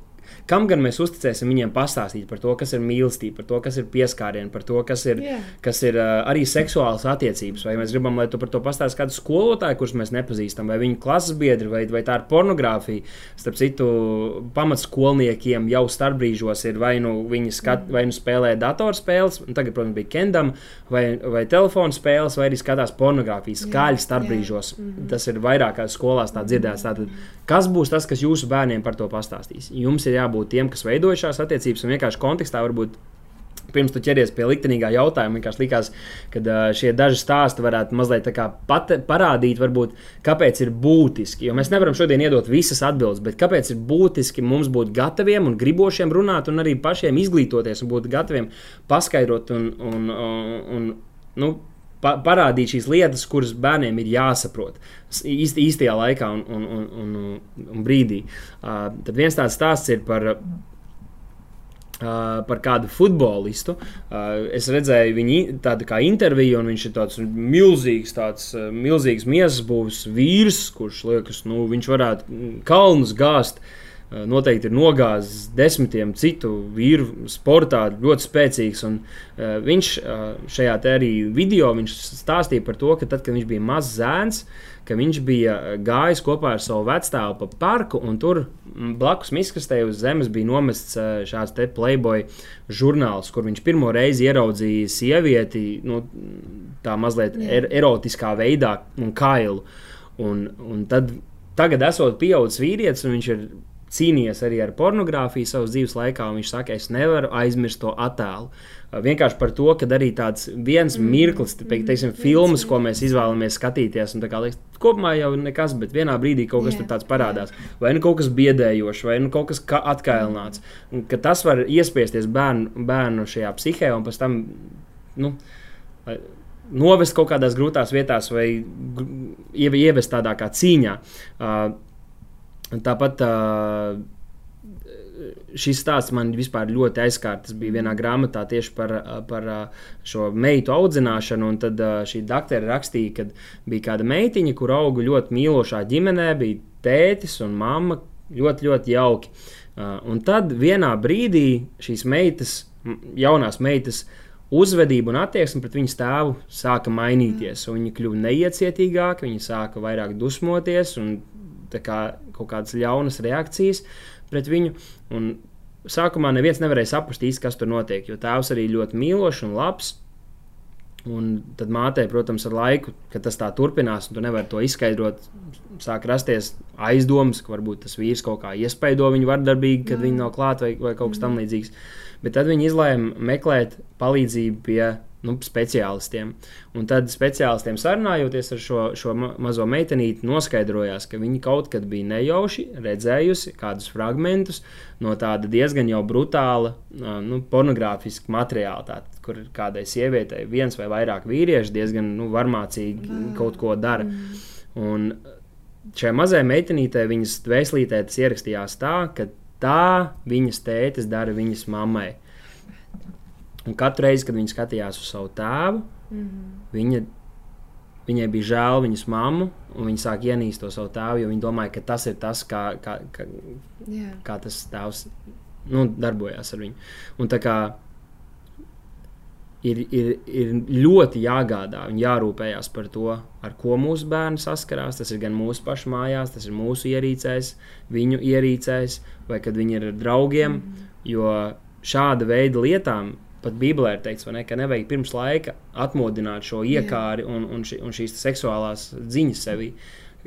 Kam gan mēs uzticēsim viņiem pastāstīt par to, kas ir mīlestība, par to, kas ir pieskārieni, par to, kas ir, Jā. kas ir uh, arī seksuālas attiecības. Vai mēs gribam, lai tu par to pastāstītu kādu skolotāju, kurus mēs nepazīstam, vai viņu klases biedri, vai, vai tā ir pornogrāfija. Starp citu, pamatskolniekiem jau starpbrīžos ir vai nu viņi skat, vai nu spēlē datorspēles, un tagad, protams, bija Kendam, vai, vai telefona spēles, vai arī skatās pornogrāfiju skaļi starpbrīžos. Tas ir vairākās skolās tā dzirdēts. Tātad, kas būs tas, kas jūsu bērniem par to pastāstīs? Jums ir jābūt tiem, kas veido šīs attiecības, un vienkārši kontekstā varbūt pirms tu ķeries pie liktenīgā jautājuma, vienkārši likās, ka šie daži stāsti varētu mazliet pat, parādīt, varbūt, kāpēc ir būtiski. Jo mēs nevaram šodien iedot visas atbildes, bet kāpēc ir būtiski mums būt gataviem un gribošiem runāt, un arī pašiem izglītoties un būt gataviem paskaidrot un, un, un, un nu, pa parādīt šīs lietas, kuras bērniem ir jāsaprot īst, īstajā laikā un, un, un, un, un brīdī. Uh, tad viens tāds stāsts ir par. Uh, par kādu futbolistu. Uh, es redzēju viņu tādu kā interviju, un viņš ir tāds milzīgs, tāds uh, milzīgs miesas būvs vīrs, kurš liekas, nu, viņš varētu kalnus gāzt. Uh, noteikti ir nogāzis desmitiem citu vīru sportā, ļoti spēcīgs. Un, uh, viņš uh, šajā arī video stāstīja par to, ka tad, kad viņš bija mazs zēns, ka viņš bija gājis kopā ar savu vecstāvu pa parku, un tur blakus miskastē uz zemes bija nomests uh, šāds te Playboy žurnāls, kur viņš pirmo reizi ieraudzīja sievieti nu, tā mazliet er erotiskā veidā un kailu. Un, un tad, tagad, esot pieaugušs vīrietis, viņš ir cīnījies arī ar pornogrāfiju savas dzīves laikā, un viņš saka, es nevaru aizmirst to attēlu. Vienkārši par to, ka arī tāds viens mm. mirklis, te, teiksim, filmas, ko mēs izvēlamies skatīties, un tā kā liekas, kopumā jau nekas, bet vienā brīdī kaut kas yeah. tāds parādās. Vai nu kaut kas biedējošs, vai nu kaut kas atkailināts. Un, tas var iespiesties bērnu, bērnu šajā psihē, un pēc tam nu, novest kaut kādās grūtās vietās, vai ievest tādā kā cīņā. Uh, Tāpat šis stāsts man vispār ļoti aizskārts. Tas bija vienā grāmatā tieši par, par šo meitu audzināšanu. Tad šī doktora rakstīja, ka bija kāda meitiņa, kur auga ļoti mīlošā ģimenē, bija tētis un mamma. Ļoti, ļoti jauki. Un tad vienā brīdī šīs meitas, jaunās meitas, uzvedība un attieksme pret viņas tēvu sāka mainīties. Viņa kļuva neiecietīgāka, viņa sāka vairāk dusmoties un kā, kaut kādas ļaunas reakcijas pret viņu. Un sākumā neviens nevarēja saprast īsti, kas tur notiek, jo tēvs arī ļoti mīlošs un labs. Un tad mātei, protams, ar laiku, kad tas tā turpinās, un tu nevari to izskaidrot, sāk rasties aizdomas, ka varbūt tas vīrs kaut kā iespaido viņu vardarbīgi, kad viņi nav klāt vai, vai kaut kas tamlīdzīgs. Bet tad viņi izlēma meklēt palīdzību pie nu, speciālistiem. Un tad speciālistiem sarunājoties ar šo, šo mazo meitenīti, noskaidrojās, ka viņi kaut kad bija nejauši redzējusi kādus fragmentus no tāda diezgan jau brutāla, nu, pornogrāfiska materiāla. Tātad, kur kādai sievietei viens vai vairāk vīrieši diezgan nu, varmācīgi kaut ko dara. Mm. Un šai mazai meitenītei viņas dvēselītē tas ierakstījās tā, ka tā viņas tētis dara viņas mammai. Un katru reizi, kad viņa skatījās uz savu tēvu, mm -hmm. viņa, viņai bija žēl viņas mammu, un viņa sāk ienīst to savu tēvu, jo viņa domāja, ka tas ir tas, kā, kā, kā, yeah. kā tas tēvs nu, darbojās ar viņu. Un tā kā ir, ir, ir ļoti jāgādā un jārūpējas par to, ar ko mūsu bērni saskarās. Tas ir gan mūsu pašu mājās, tas ir mūsu ierīcēs, viņu ierīcēs, vai kad viņi ir ar draugiem. Mm -hmm. Jo šāda veida lietām pat Bībelē ir teikts, ne, ka nevajag pirms laika atmodināt šo iekāri un, un, ši, un šīs seksuālās ziņas sevī.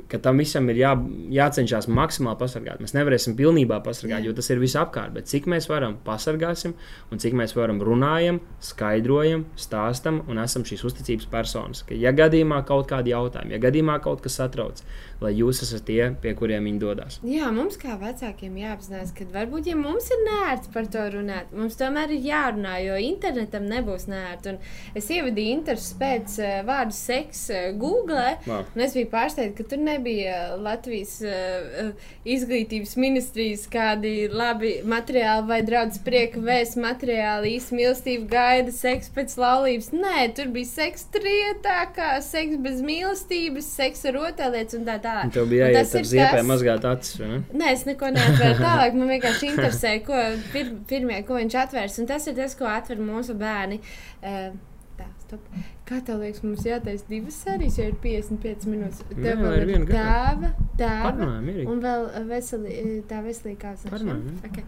Ka tam visam ir jā, jācenšas maksimāli pasargāt. Mēs nevarēsim pilnībā pasargāt, Jā. jo tas ir visapkārt. Bet cik mēs varam pasargāsim, un cik mēs varam runājam, skaidrojam, stāstam un esam šīs uzticības personas. Ka, ja gadījumā kaut kādi jautājumi, ja gadījumā kaut kas satrauc, lai jūs esat tie, pie kuriem viņi dodas. Jā, mums kā vecākiem jāapzinās, ka varbūt, ja mums ir nērts par to runāt, mums tomēr ir jārunā, jo internetam nebūs nērts. Es ievadīju interesi pēc uh, vārdu seks uh, Google, Mā. un es biju pārsteigta, ka tur nebija Latvijas uh, izglītības ministrijas kādi labi materiāli vai draudz prieka vēst materiāli, īsta mīlestība gaida, seks pēc laulības. Nē, tur bija seks trietākā, seks bez mīlestības, seks ar rotaļlietas un tā tālāk tālāk. Tev bija jāiet ar ziepēm tas... mazgāt acis? Nē, es neko neatvēru tālāk. Man vienkārši interesē, ko pir, pirmie, ko viņš atvērs. Un tas ir tas, ko atver mūsu bērni. Uh, tā, stop. Kā tev liekas, mums jātaisa divas sērijas, jo ir 55 minūtes. Tev vēl ir viena tēva, tēva un vēl veseli, tā veselīgā kārta. Okay.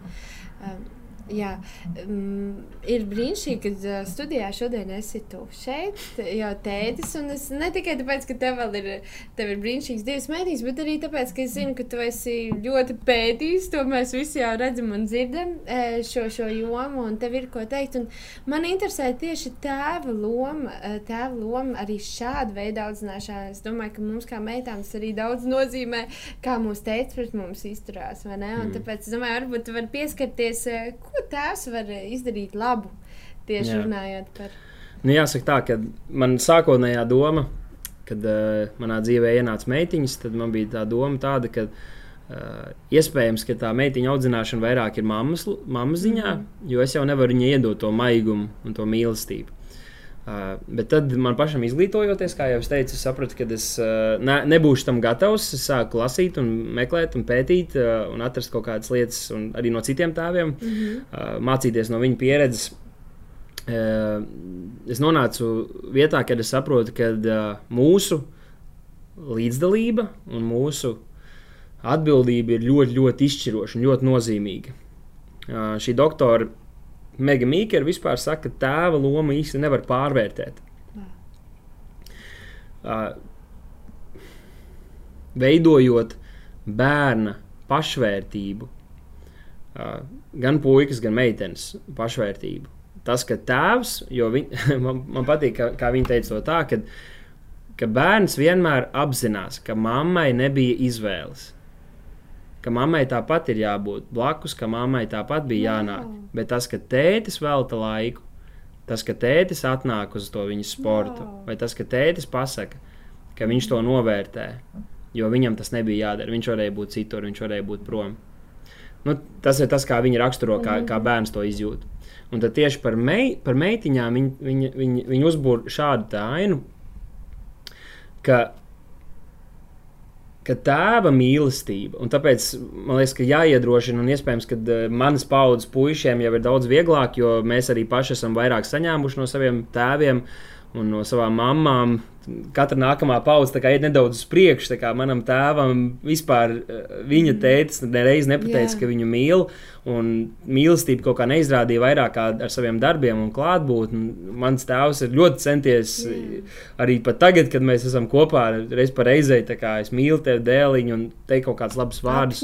Um, Jā, um, ir brīnišķīgi, ka uh, studijā šodien esi tu šeit, jau tētis. Un es ne tikai tāpēc, ka tev ir, tev ir brīnišķīgs divas mēdīs, bet arī tāpēc, ka es zinu, ka tu esi ļoti pētījis. To mēs visi jau redzam un dzirdam šo, šo jomu, un tev ir ko teikt. Un man interesē tieši tēva loma, tēva loma arī šāda veida audzināšanā. Es domāju, ka mums kā meitām tas arī daudz nozīmē, kā mūsu teicis pret mums izturās. Mm. Tāpēc es domāju, varbūt tu vari pieskarties tēvs var izdarīt labu tieši Jā. runājot par. Nu, jāsaka tā, ka man sākotnējā doma, kad uh, manā dzīvē ienāca meitiņas, tad man bija tā doma tāda, ka uh, iespējams, ka tā meitiņa audzināšana vairāk ir mammas, mammas ziņā, mm. jo es jau nevaru viņai iedot to maigumu un to mīlestību. Uh, bet tad man pašam izglītojoties, kā jau es teicu, es sapratu, ka es uh, ne, nebūšu tam gatavs. Es sāku lasīt, un meklēt, un pētīt, uh, un atrast kaut kādas lietas, arī no citiem tēviem, mm -hmm. uh, mācīties no viņu pieredzes. Uh, es nonācu vietā, kad es saprotu, ka uh, mūsu līdzdalība un mūsu atbildība ir ļoti, ļoti izšķiroša un ļoti nozīmīga. Uh, šī doktora Mega Mīkera vispār saka, ka tēva lomu īsti nevar pārvērtēt. Uh, veidojot bērna pašvērtību, uh, gan puikas, gan meitenes pašvērtību. Tas, ka tēvs, jo viņ, man, man patīk, kā, kā viņi teica to tā, ka, ka bērns vienmēr apzinās, ka mammai nebija izvēles ka mammai tāpat ir jābūt blakus, ka mammai tāpat bija jānāk. Wow. Bet tas, ka tētis velta laiku, tas, ka tētis atnāk uz to viņa sportu, wow. vai tas, ka tētis pasaka, ka viņš to novērtē, jo viņam tas nebija jādara. Viņš varēja būt citur, viņš varēja būt prom. Nu, tas ir tas, kā viņi raksturo, kā, kā bērns to izjūt. Un tad tieši par, mei, par meitiņām viņi, viņi, viņi, viņi uzbūr šādu ainu, ka ka tēva mīlestība, un tāpēc man liekas, ka jāiedrošina, un iespējams, ka uh, manas paudzes puišiem jau ir daudz vieglāk, jo mēs arī paši esam vairāk saņēmuši no saviem tēviem un no savām mamām katra nākamā paudze iet nedaudz uz priekšu. Manam tēvam vispār eh, viņa mm. tēvs nereiz nepateica, Jā. ka viņu mīl. Un mīlestība kaut kā neizrādīja vairāk ar saviem darbiem un klātbūtni. Mans tēvs ir ļoti centies Jā. arī pat tagad, kad mēs esam kopā, reiz pa reizei, kā es mīlu tevi, dēliņu, un teikt kaut kādus labus vārdus.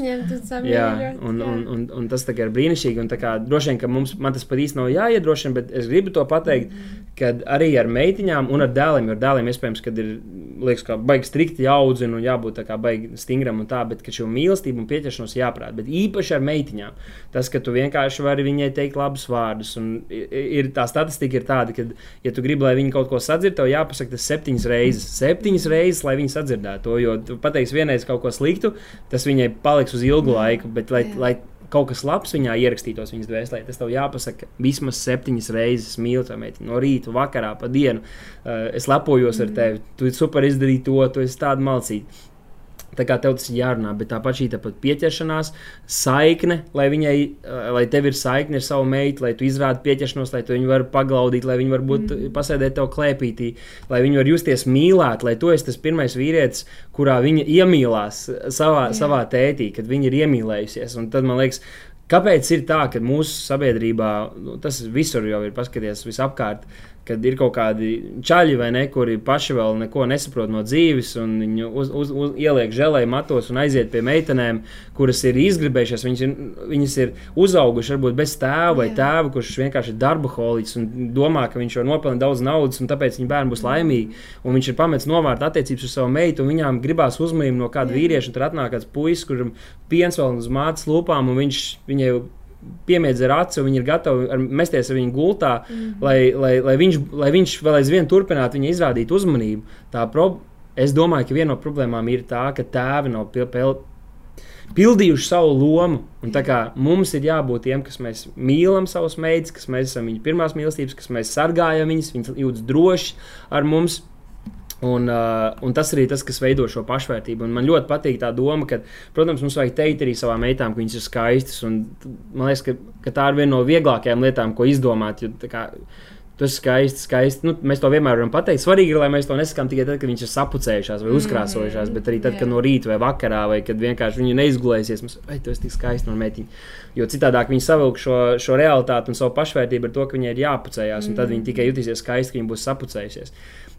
Jā, un, un, un, un tas ir brīnišķīgi. Un, kā, droši vien, ka mums tas pat īsti nav jāiedrošina, bet es gribu to pateikt, mm. kad arī ar meitiņām un ar dēliem, jo dēliem iespējams iespējams, ka ir liekas, ka baigi strikti jāaudzina un jābūt baigi stingram un tā, bet šo mīlestību un pieķeršanos jāprāt. Bet īpaši ar meitiņām, tas, ka tu vienkārši vari viņai teikt labus vārdus. Ir, tā statistika ir tāda, ka, ja tu gribi, lai viņi kaut ko sadzird, tev jāpasaka tas septiņas reizes. Septiņas reizes, lai viņi sadzirdētu to, jo tu pateiksi vienreiz kaut ko sliktu, tas viņai paliks uz ilgu laiku. Bet, lai, lai kaut kas labs viņā ierakstītos viņas dvēselē. Tas tev jāpasaka vismaz septiņas reizes, mīlu to meiteni, no rīta, vakarā, pa dienu. Uh, es lepojos mm. ar tevi, tu super izdarīji to, tu esi tāda malcīta. Tā kā tev tas ir jārunā, bet tāpat šī tāpat pieķeršanās, saikne, lai viņai, eh, lai tev ir saikne ar savu meitu, lai tu izrādi pieķeršanos, lai tu viņu vari paglaudīt, lai viņi var būt mm. pasēdēt tev klēpītī, lai viņi var justies mīlēt, lai tu esi tas pirmais vīrietis, kurā viņa iemīlās savā, Jā. savā tētī, kad viņa ir iemīlējusies. Un tad man liekas, Kāpēc ir tā, ka mūsu sabiedrībā nu, tas visur jau ir paskatījies visapkārt, kad ir kaut kādi čaļi vai ne, kuri paši vēl neko nesaprot no dzīves, un viņi uz, uz, uz, ieliek žēlēju matos un aiziet pie meitenēm, kuras ir izgribējušās. Viņas ir, viņas ir uzaugušas varbūt bez tēva vai tēva, kurš vienkārši ir darba holiķis un domā, ka viņš var nopelnīt daudz naudas, un tāpēc viņa bērni būs laimīgi. Un viņš ir pametis novērt attiecības ar savu meitu, un viņām gribās uzmanību no kāda vīrieša, un tur atnāk kāds puisis, kuram piens vēl uz mātes lūpām, un viņš viņai piemiedz ar acu, viņi ir gatavi ar, mesties ar viņu gultā, mm -hmm. lai, lai, lai, viņš, lai viņš vēl aizvien turpinātu viņai izrādīt uzmanību. Tā pro, es domāju, ka viena no problēmām ir tā, ka tēvi nav pil, pil, pildījuši savu lomu. Un kā mums ir jābūt tiem, kas mēs mīlam savus meitas, kas mēs esam viņu pirmās mīlestības, kas mēs sargājam viņas, viņas jūtas droši ar mums. Un, uh, un tas arī tas, kas veido šo pašvērtību. Un man ļoti patīk tā doma, ka, protams, mums vajag teikt arī savām meitām, ka viņas ir skaistas. Un, man liekas, ka, ka tā ir viena no vieglākajām lietām, ko izdomāt. Jo, kā, Tu esi skaists, skaists. Nu, mēs to vienmēr varam pateikt. Svarīgi ir, lai mēs to nesakām tikai tad, kad viņš ir sapucējušās vai mm, uzkrāsojušās, mm, bet arī tad, kad no rīta vai vakarā, vai kad vienkārši viņi neizgulēsies. Mums, vai tu esi tik skaists no meitiņa? Jo citādi viņi savilk šo, šo realitāti un savu pašvērtību ar to, ka viņai ir jāpucējās, un tad viņi tikai jutīsies skaisti, ka viņi būs sapucējušies.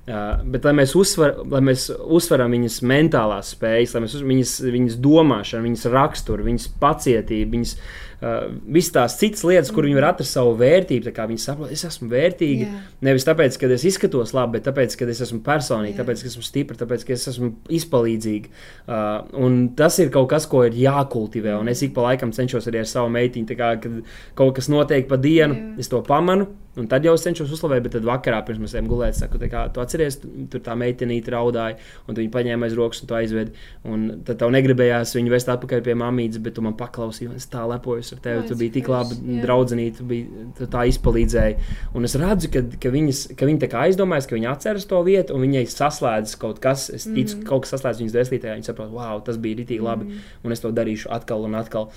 Uh, bet, lai mēs, uzsver, lai mēs uzsveram viņas mentālās spējas, lai mēs uzsveram viņas, viņas domāšanu, viņas raksturu, viņas pacietību, viņas uh, visas tās citas lietas, kur viņi var atrast savu vērtību. Viņi saprot, es esmu vērtīga. Yeah. Nevis tāpēc, ka es izskatos labi, bet tāpēc, ka es esmu personīga, yeah. tāpēc, ka esmu stipra, tāpēc, ka es esmu izpalīdzīga. Uh, tas ir kaut kas, ko ir jākultivē. Un es ik pa laikam cenšos arī ar savu meitiņu, kā, kad kaut kas notiek pa dienu, yeah. es to pamanu Un tad jau es cenšos uzslavēt, bet tad vakarā pirms mēs ejam gulēt, saku, kā, tu atceries, tur tā meitenīte raudāja, un tu viņu paņēma aiz rokas un tu aizvedi. Un tad tev negribējās viņu vest atpakaļ pie mamītes, bet tu man paklausīji, un es tā lepojos ar tevi. Tu biji tik laba draudzenīte, tu, biji, tu tā izpalīdzēji. Un es redzu, ka, ka, viņas, ka viņi tā kā aizdomājas, ka viņi atceras to vietu, un viņai saslēdzas kaut kas, es ticu, mm. kaut kas saslēdzas viņas dvēselītē, viņi saprot, wow, tas bija ritīgi labi, mm. un es to darīšu atkal un atkal.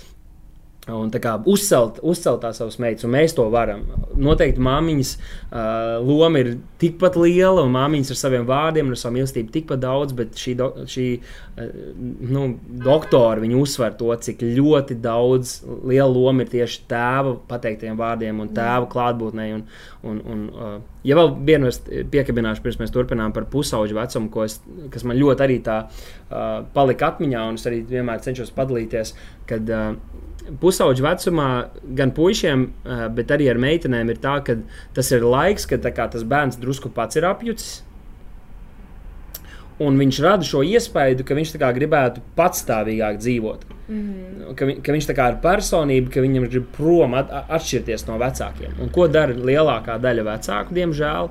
Un tā kā uzcelt, uzcelt tās savas meitas, un mēs to varam. Noteikti māmiņas uh, loma ir tikpat liela, un māmiņas ar saviem vārdiem ar savu mīlestību tikpat daudz, bet šī, do, šī uh, nu, doktora uzsver to, cik ļoti daudz liela loma ir tieši tēva pateiktajiem vārdiem un tēva klātbūtnē. Un, un, un, uh, ja vēl vienu es piekabināšu, pirms mēs turpinām par pusauģu vecumu, es, kas man ļoti arī tā uh, palika atmiņā, un es arī vienmēr cenšos padalīties, kad uh, pusauģu vecumā gan puišiem, eh, bet arī ar meitenēm ir tā, ka tas ir laiks, kad kā, tas bērns drusku pats ir apjucis. Un viņš rada šo iespēju, ka viņš gribētu patstāvīgāk dzīvot. Mm -hmm. ka, vi, ka viņš ir personība, ka viņam grib prom at, atšķirties no vecākiem. Un ko dara lielākā daļa vecāku, diemžēl?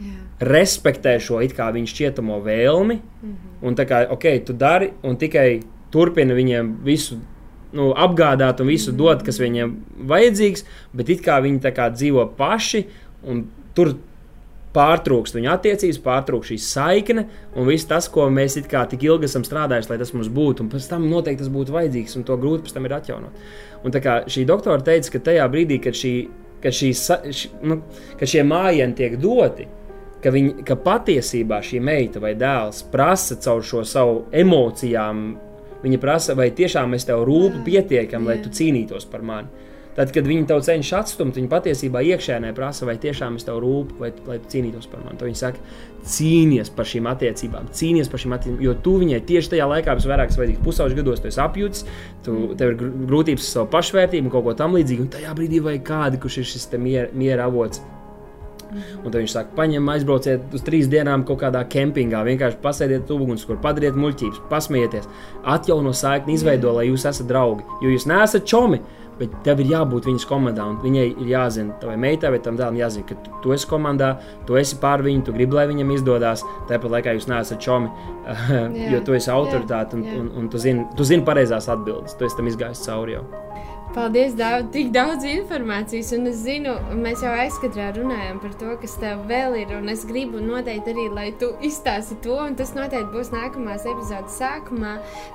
Yeah. Respektē šo it kā viņa šķietamo vēlmi. Mm -hmm. Un tā kā, ok, tu dari un tikai turpini viņiem visu nu, apgādāt un visu dot, kas viņiem vajadzīgs, bet it kā viņi kā dzīvo paši un tur pārtrūkst viņa attiecības, pārtrūkst šī saikne un viss tas, ko mēs tik ilgi esam strādājuši, lai tas mums būtu. Un pēc tam noteikti tas būtu vajadzīgs, un to grūti pēc tam ir atjaunot. Un tā kā šī doktora teica, ka tajā brīdī, kad, šī, kad, šī, š, nu, kad šie mājiņi tiek doti, ka, viņi, ka patiesībā šī meita vai dēls prasa caur šo savu emocijām Viņa prasa, vai tiešām es tev rūpu pietiekami, lai tu cīnītos par mani. Tad, kad viņi tev cenšas atstumt, viņi patiesībā iekšēnē prasa, vai tiešām es tev rūpu, vai, lai tu cīnītos par mani. Tad viņi saka, cīnīties par šīm attiecībām, cīnīties par šīm attiecībām, jo tu viņai tieši tajā laikā visvairāk vajadzīgs pusauģis gados, tu esi apjūts, tu, tev ir grūtības ar savu pašvērtību un kaut ko tamlīdzīgu, un tajā brīdī vajag kādu, kurš ir šis miera, miera avots. Un tad viņš saka, paņem, aizbrauciet uz trīs dienām kaut kādā kempingā, vienkārši pasēdiet uguns, kur padariet muļķības, pasmieties, atjauno saikni, izveido, lai jūs esat draugi. Jo jūs neesat čomi, bet tev ir jābūt viņas komandā. Viņai ir jāzina, tavai meitai vai tam dēlam jāzina, ka tu, tu esi komandā, tu esi pār viņu, tu gribi, lai viņam izdodas. Tāpat laikā jūs neesat čomi, jo tu esi autoritāte un, un, un tu zini, tu zini pareizās atbildes. Tu esi tam izgājis cauri jau. Paldies, daudz, tik daudz informācijas, un es zinu, mēs jau aizskatrā runājam par to, kas tev vēl ir, un es gribu noteikti arī, lai tu izstāsti to, un tas noteikti būs nākamās epizodes sākumā,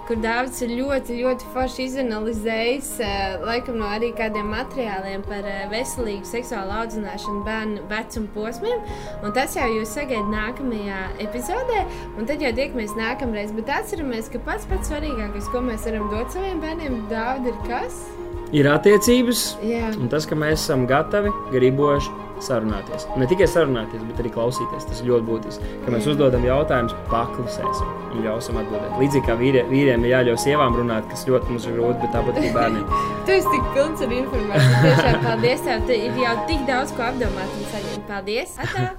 kur daudz ir ļoti, ļoti forši izanalizējis, eh, laikam no arī kādiem materiāliem par eh, veselīgu seksuālu audzināšanu bērnu vecuma posmiem, un tas jau jūs sagaidat nākamajā epizodē, un tad jau tiekamies nākamreiz, bet atceramies, ka pats pats svarīgākais, ko mēs varam dot saviem bērniem, daudz ir kas? Ir attiecības, Jā. un tas, ka mēs esam gatavi, griboši sarunāties. Ne tikai sarunāties, bet arī klausīties. Tas ir ļoti būtiski. Kad mēs uzdodam jautājumus, paklusēsim un ļausim atbildēt. Līdzīgi kā vīrie, vīriem ir jāļauj sievām runāt, kas ļoti mums ir grūti, bet tāpat arī bērniem. tu esi tik pilns ar informāciju. Tiešām paldies tev. Te ir jau tik daudz ko apdomāt un saņemt. Paldies! Atā!